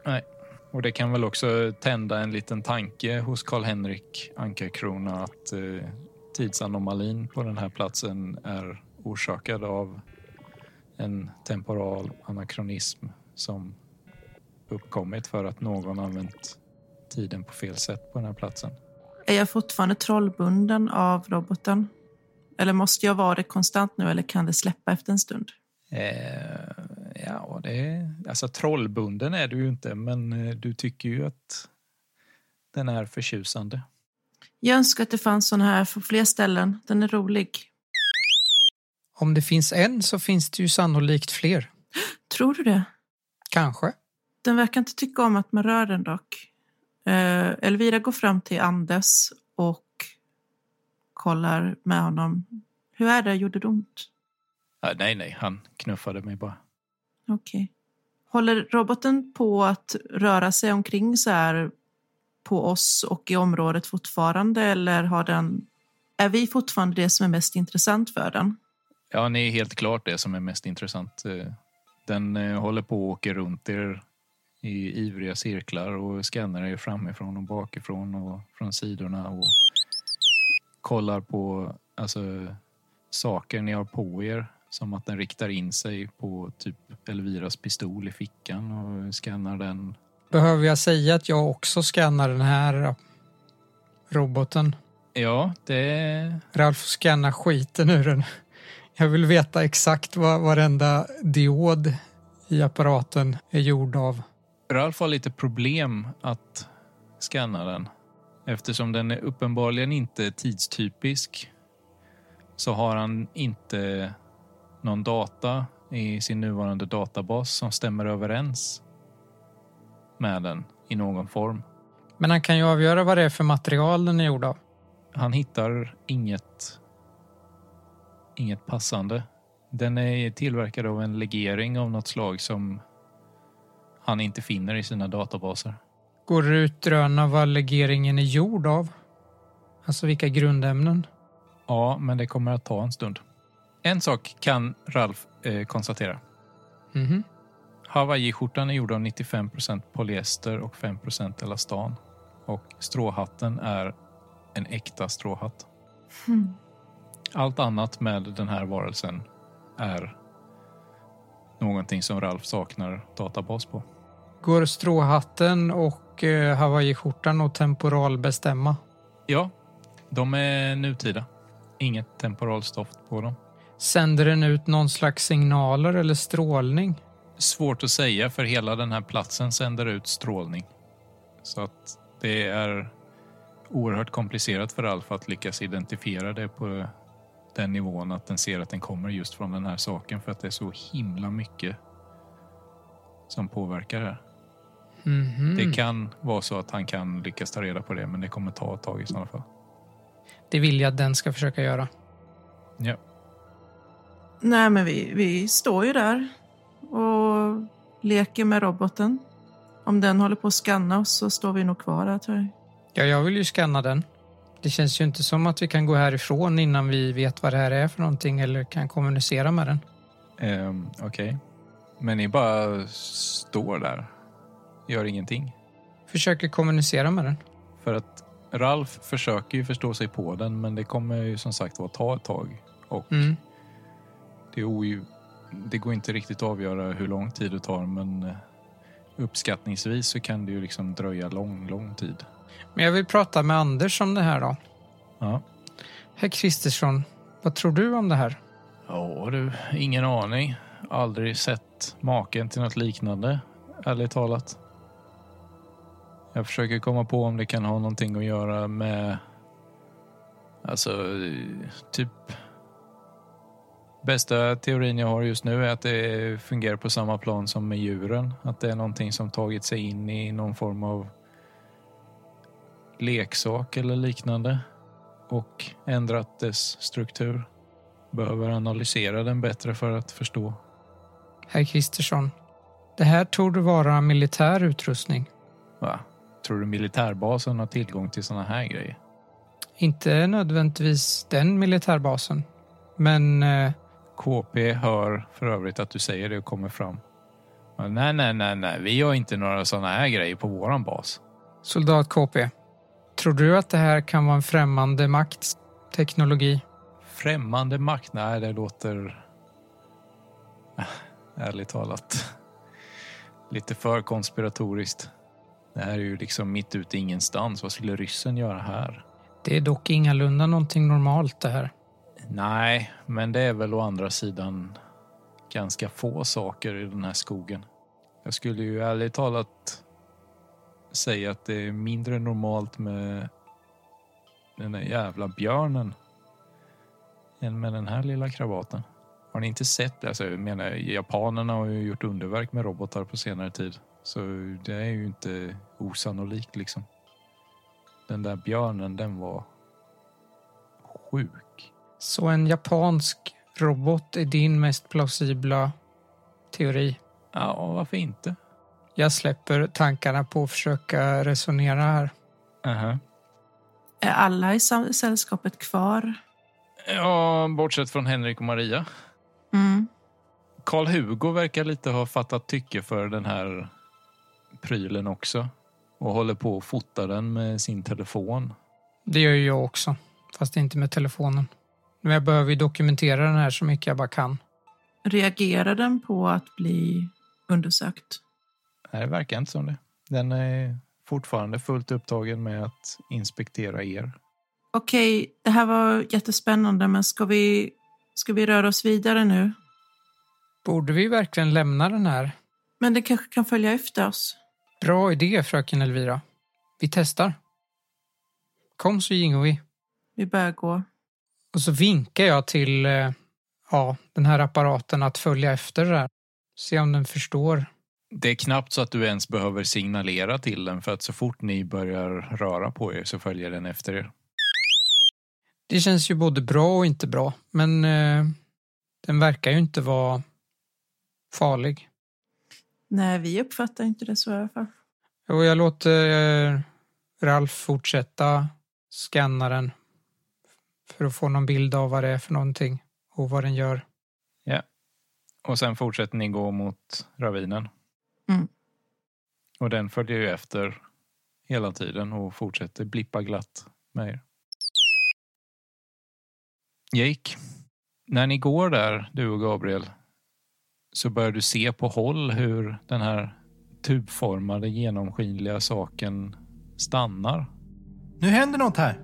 [SPEAKER 1] Nej. Och det kan väl också tända en liten tanke hos Karl-Henrik Ankarkrona att eh, tidsanomalin på den här platsen är orsakad av en temporal anakronism som uppkommit för att någon använt tiden på fel sätt på den här platsen.
[SPEAKER 4] Är jag fortfarande trollbunden av roboten? Eller måste jag vara det konstant nu eller kan det släppa efter en stund?
[SPEAKER 1] Eh, ja, det är, alltså trollbunden är du ju inte, men eh, du tycker ju att den är förtjusande.
[SPEAKER 4] Jag önskar att det fanns sån här på fler ställen. Den är rolig.
[SPEAKER 3] Om det finns en så finns det ju sannolikt fler.
[SPEAKER 4] Tror du det?
[SPEAKER 3] Kanske.
[SPEAKER 4] Den verkar inte tycka om att man rör den dock. Eh, Elvira går fram till Anders och kollar med honom. Hur är det? Gjorde det ont?
[SPEAKER 1] Ah, nej, nej, han knuffade mig bara.
[SPEAKER 4] Okej. Håller roboten på att röra sig omkring så här på oss och i området fortfarande eller har den... Är vi fortfarande det som är mest intressant för den?
[SPEAKER 1] Ja, ni är helt klart det som är mest intressant. Eh, Den eh, håller på och åker runt er i ivriga cirklar och skannar er framifrån och bakifrån och från sidorna och kollar på alltså, saker ni har på er. Som att den riktar in sig på typ Elviras pistol i fickan och skannar den.
[SPEAKER 3] Behöver jag säga att jag också skannar den här roboten?
[SPEAKER 1] Ja, det...
[SPEAKER 3] Ralf skannar skiten ur den. Jag vill veta exakt vad varenda diod i apparaten är gjord av.
[SPEAKER 1] Ralf har lite problem att scanna den. Eftersom den är uppenbarligen inte tidstypisk så har han inte någon data i sin nuvarande databas som stämmer överens med den i någon form.
[SPEAKER 3] Men han kan ju avgöra vad det är för material den är gjord av.
[SPEAKER 1] Han hittar inget, inget passande. Den är tillverkad av en legering av något slag som han inte finner i sina databaser.
[SPEAKER 3] Går det utröna vad legeringen är gjord av? Alltså vilka grundämnen?
[SPEAKER 1] Ja, men det kommer att ta en stund. En sak kan Ralf eh, konstatera.
[SPEAKER 3] Mhm.
[SPEAKER 1] Hawaii-skjortan är gjord av 95% polyester och 5% elastan. Och stråhatten är en äkta stråhatt.
[SPEAKER 4] Hmm.
[SPEAKER 1] Allt annat med den här varelsen är någonting som Ralf saknar databas på.
[SPEAKER 3] Går stråhatten och eh, hawaiiskjortan att temporalbestämma?
[SPEAKER 1] Ja, de är nutida. Inget temporalstoft på dem.
[SPEAKER 3] Sänder den ut någon slags signaler eller strålning?
[SPEAKER 1] Svårt att säga för hela den här platsen sänder ut strålning. Så att det är oerhört komplicerat för Alfa att lyckas identifiera det på den nivån att den ser att den kommer just från den här saken för att det är så himla mycket som påverkar det här.
[SPEAKER 3] Mhm.
[SPEAKER 1] Det kan vara så att han kan lyckas ta reda på det men det kommer ta ett tag i sådana fall.
[SPEAKER 3] Det vill jag att den ska försöka göra.
[SPEAKER 1] Ja.
[SPEAKER 4] Nej, men vi, vi står ju där och leker med roboten. Om den håller på att scanna oss så står vi nog kvar där tror jag.
[SPEAKER 3] Ja, jag vill ju scanna den. Det känns ju inte som att vi kan gå härifrån innan vi vet vad det här är för någonting eller kan kommunicera med den.
[SPEAKER 1] Ehm, Okej. Men ni bara står där. Gör ingenting.
[SPEAKER 3] Försöker kommunicera med den.
[SPEAKER 1] För att Ralf försöker ju förstå sig på den men det kommer ju som sagt vara ta ett tag. Och
[SPEAKER 3] Mm.
[SPEAKER 1] det, är det går inte riktigt att avgöra hur lång tid det tar men eh, uppskattningsvis så kan det ju liksom dröja lång, lång tid.
[SPEAKER 3] Men jag vill prata med Anders om det här då.
[SPEAKER 1] Ja.
[SPEAKER 3] Herr Kristersson, vad tror du om det här?
[SPEAKER 1] Ja du, ingen aning. Aldrig sett maken till något liknande, ärligt talat. Jag försöker komma på om det kan ha någonting att göra med... Alltså, typ... Bästa teorin jag har just nu är att det fungerar på samma plan som med djuren. Att det är någonting som tagit sig in i någon form av leksak eller liknande och ändrat dess struktur behöver analysera den bättre för att förstå.
[SPEAKER 3] Herr Kristersson, Det här torde vara militär utrustning.
[SPEAKER 1] Va? Tror du militärbasen har tillgång till såna här grejer?
[SPEAKER 3] Inte nödvändigtvis den militärbasen. Men eh,
[SPEAKER 1] KP hör för övrigt att du säger det och kommer fram. Men nej, nej, nej, nej. Vi har inte några såna här grejer på våran bas.
[SPEAKER 3] soldat KP. Tror du att det här kan vara en främmande makts teknologi?
[SPEAKER 1] Främmande makt? Nej, det låter... Ärligt talat. Lite för konspiratoriskt. Det här är ju liksom mitt ute i ingenstans. Vad skulle ryssen göra här?
[SPEAKER 3] Det är dock ingalunda någonting normalt det här.
[SPEAKER 1] Nej, men det är väl å andra sidan ganska få saker i den här skogen. Jag skulle ju ärligt talat säga att det är mindre normalt med den där jävla björnen än med den här lilla krabaten. Har ni inte sett det? Alltså, jag menar, japanerna har ju gjort underverk med robotar på senare tid. Så det är ju inte osannolikt liksom. Den där björnen, den var sjuk.
[SPEAKER 3] Så en japansk robot är din mest plausibla teori?
[SPEAKER 1] Ja, varför inte?
[SPEAKER 3] Jag släpper tankarna på att försöka resonera här.
[SPEAKER 1] Aha.
[SPEAKER 4] Är alla i sällskapet kvar?
[SPEAKER 1] Ja, bortsett från Henrik och Maria.
[SPEAKER 4] Mm.
[SPEAKER 1] Karl-Hugo verkar lite ha fattat tycke för den här prylen också. Och håller på att fota den med sin telefon.
[SPEAKER 3] Det gör ju jag också, fast inte med telefonen. Men jag behöver ju dokumentera den här så mycket jag bara kan.
[SPEAKER 4] Reagerar den på att bli undersökt?
[SPEAKER 1] Nej, det verkar inte som det. Den är fortfarande fullt upptagen med att inspektera er.
[SPEAKER 4] Okej, det här var jättespännande, men ska vi, ska vi röra oss vidare nu?
[SPEAKER 3] Borde vi verkligen lämna den här?
[SPEAKER 4] Men den kanske kan följa efter oss?
[SPEAKER 3] Bra idé, fröken Elvira. Vi testar. Kom så gingo vi.
[SPEAKER 4] Vi börjar gå.
[SPEAKER 3] Och så vinkar jag till eh, ja, den här apparaten att följa efter det där. Se om den förstår.
[SPEAKER 1] Det är knappt så att du ens behöver signalera till den för att så fort ni börjar röra på er så följer den efter er.
[SPEAKER 3] Det känns ju både bra och inte bra, men eh, den verkar ju inte vara farlig.
[SPEAKER 4] Nej, vi uppfattar inte det så i alla fall.
[SPEAKER 3] Och jag låter eh, Ralf fortsätta scanna den för att få någon bild av vad det är för någonting och vad den gör.
[SPEAKER 1] Och sen fortsätter ni gå mot ravinen.
[SPEAKER 4] Mm.
[SPEAKER 1] Och den följer ju efter hela tiden och fortsätter blippa glatt med er. Jake, när ni går där, du och Gabriel, så börjar du se på håll hur den här tubformade genomskinliga saken stannar.
[SPEAKER 2] Nu händer något här.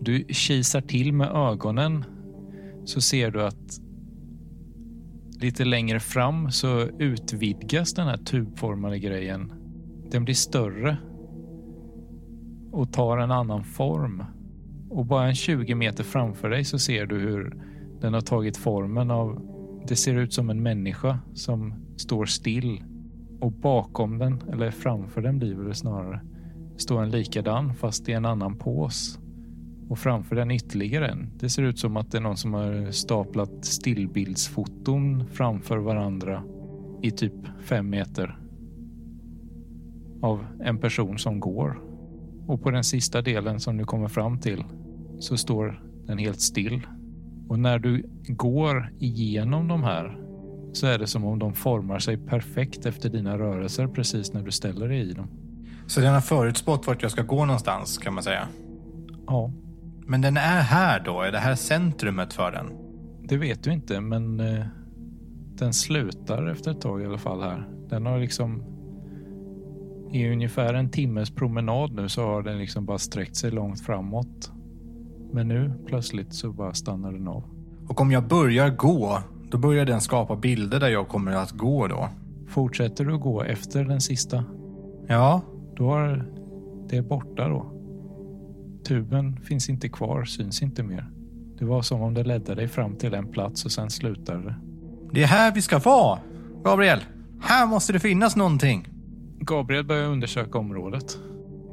[SPEAKER 1] Du kisar till med ögonen så ser du att lite längre fram så utvidgas den här tubformade grejen. Den blir större och tar en annan form. Och bara en 20 meter framför dig så ser du hur den har tagit formen av, det ser ut som en människa som står still. Och bakom den, eller framför den blir det snarare, står en likadan fast i en annan pås. Och framför den ytterligare en. Det ser ut som att det är någon som har staplat stillbildsfoton framför varandra i typ fem meter. Av en person som går. Och på den sista delen som du kommer fram till så står den helt still. Och när du går igenom de här så är det som om de formar sig perfekt efter dina rörelser precis när du ställer dig i dem.
[SPEAKER 2] Så den har förutspått vart jag ska gå någonstans kan man säga.
[SPEAKER 1] Ja,
[SPEAKER 2] Men den är här då? Är det här centrumet för den?
[SPEAKER 1] Det vet du inte, men eh, den slutar efter ett tag i alla fall här. Den har liksom i ungefär en timmes promenad nu så har den liksom bara sträckt sig långt framåt. Men nu plötsligt så bara stannar den av.
[SPEAKER 2] Och om jag börjar gå, då börjar den skapa bilder där jag kommer att gå då?
[SPEAKER 1] Fortsätter du gå efter den sista,
[SPEAKER 2] Ja,
[SPEAKER 1] då har det är borta då. Tuben finns inte kvar, syns inte mer. Det var som om det ledde dig fram till en plats och sen slutade det.
[SPEAKER 2] det är här vi ska vara. Gabriel, här måste det finnas någonting.
[SPEAKER 1] Gabriel börjar undersöka området.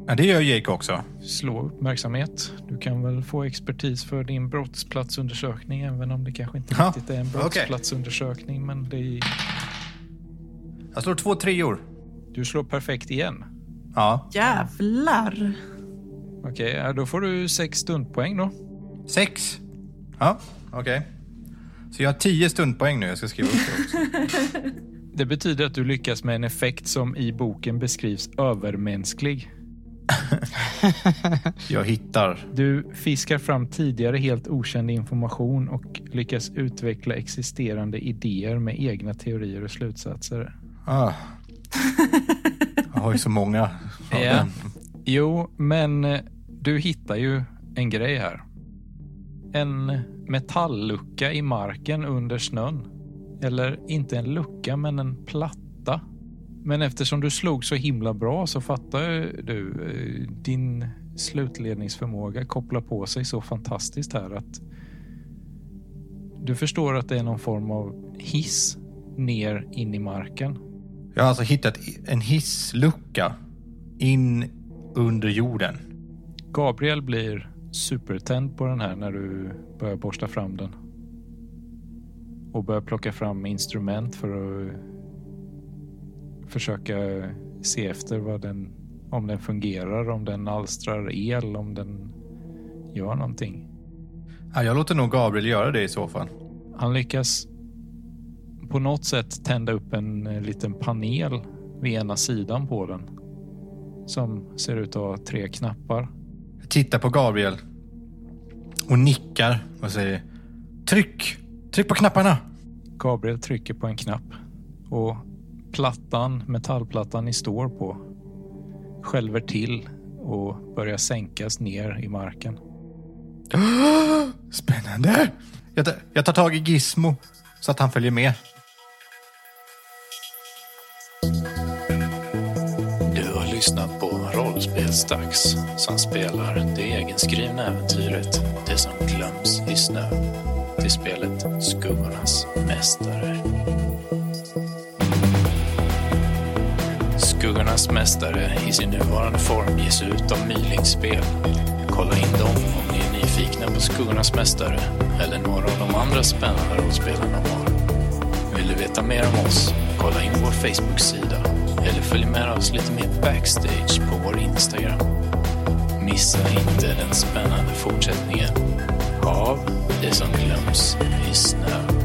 [SPEAKER 2] Ja, det gör Jake också.
[SPEAKER 1] slå uppmärksamhet. Du kan väl få expertis för din brottsplatsundersökning även om det kanske inte
[SPEAKER 2] Ja,
[SPEAKER 1] riktigt är en brottsplatsundersökning men det är...
[SPEAKER 2] Jag slår två treor.
[SPEAKER 1] Du slår perfekt igen.
[SPEAKER 2] Ja.
[SPEAKER 4] Jävlar.
[SPEAKER 1] Okej, ja, då får du sex stundpoäng då.
[SPEAKER 2] Sex. Ja, okej. Så jag har tio stundpoäng nu. Jag ska skriva upp det också.
[SPEAKER 1] Det betyder att du lyckas med en effekt som i boken beskrivs övermänsklig.
[SPEAKER 2] Jag hittar.
[SPEAKER 1] Du fiskar fram tidigare helt okänd information och lyckas utveckla existerande idéer med egna teorier och slutsatser.
[SPEAKER 2] Ah. Jag har ju så många.
[SPEAKER 1] Ja. Jo, men du hittar ju en grej här. En metalllucka i marken under snön. Eller inte en lucka, men en platta. Men eftersom du slog så himla bra så fattar du eh, din slutledningsförmåga kopplar på sig så fantastiskt här att du förstår att det är någon form av hiss ner in i marken.
[SPEAKER 2] Jag har alltså hittat en hisslucka in under jorden.
[SPEAKER 1] Gabriel blir supertänd på den här när du börjar borsta fram den. Och börjar plocka fram instrument för att försöka se efter vad den, om den fungerar, om den alstrar el, om den gör någonting.
[SPEAKER 2] Ja, jag låter nog Gabriel göra det i så fall.
[SPEAKER 1] Han lyckas på något sätt tända upp en eh, liten panel vid ena sidan på den. Som ser ut att ha tre knappar.
[SPEAKER 2] Tittar på Gabriel och nickar och säger Tryck! Tryck på knapparna!
[SPEAKER 1] Gabriel trycker på en knapp och plattan, metallplattan ni står på skälver till och börjar sänkas ner i marken.
[SPEAKER 2] Spännande! Jag tar, jag tar tag i Gizmo så att han följer med.
[SPEAKER 1] Rollspelsdags som spelar det egenskrivna äventyret Det som glöms i snö till spelet Skuggornas mästare. Skuggornas mästare i sin nuvarande form ges ut av Mylingspel. Kolla in dem om ni är nyfikna på Skuggornas mästare eller några av de andra spännande rollspelen de har. Vill du veta mer om oss? Kolla in vår Facebook-sida eller följ med oss lite mer backstage på vår Instagram. Missa inte den spännande fortsättningen av Det som glöms i snö.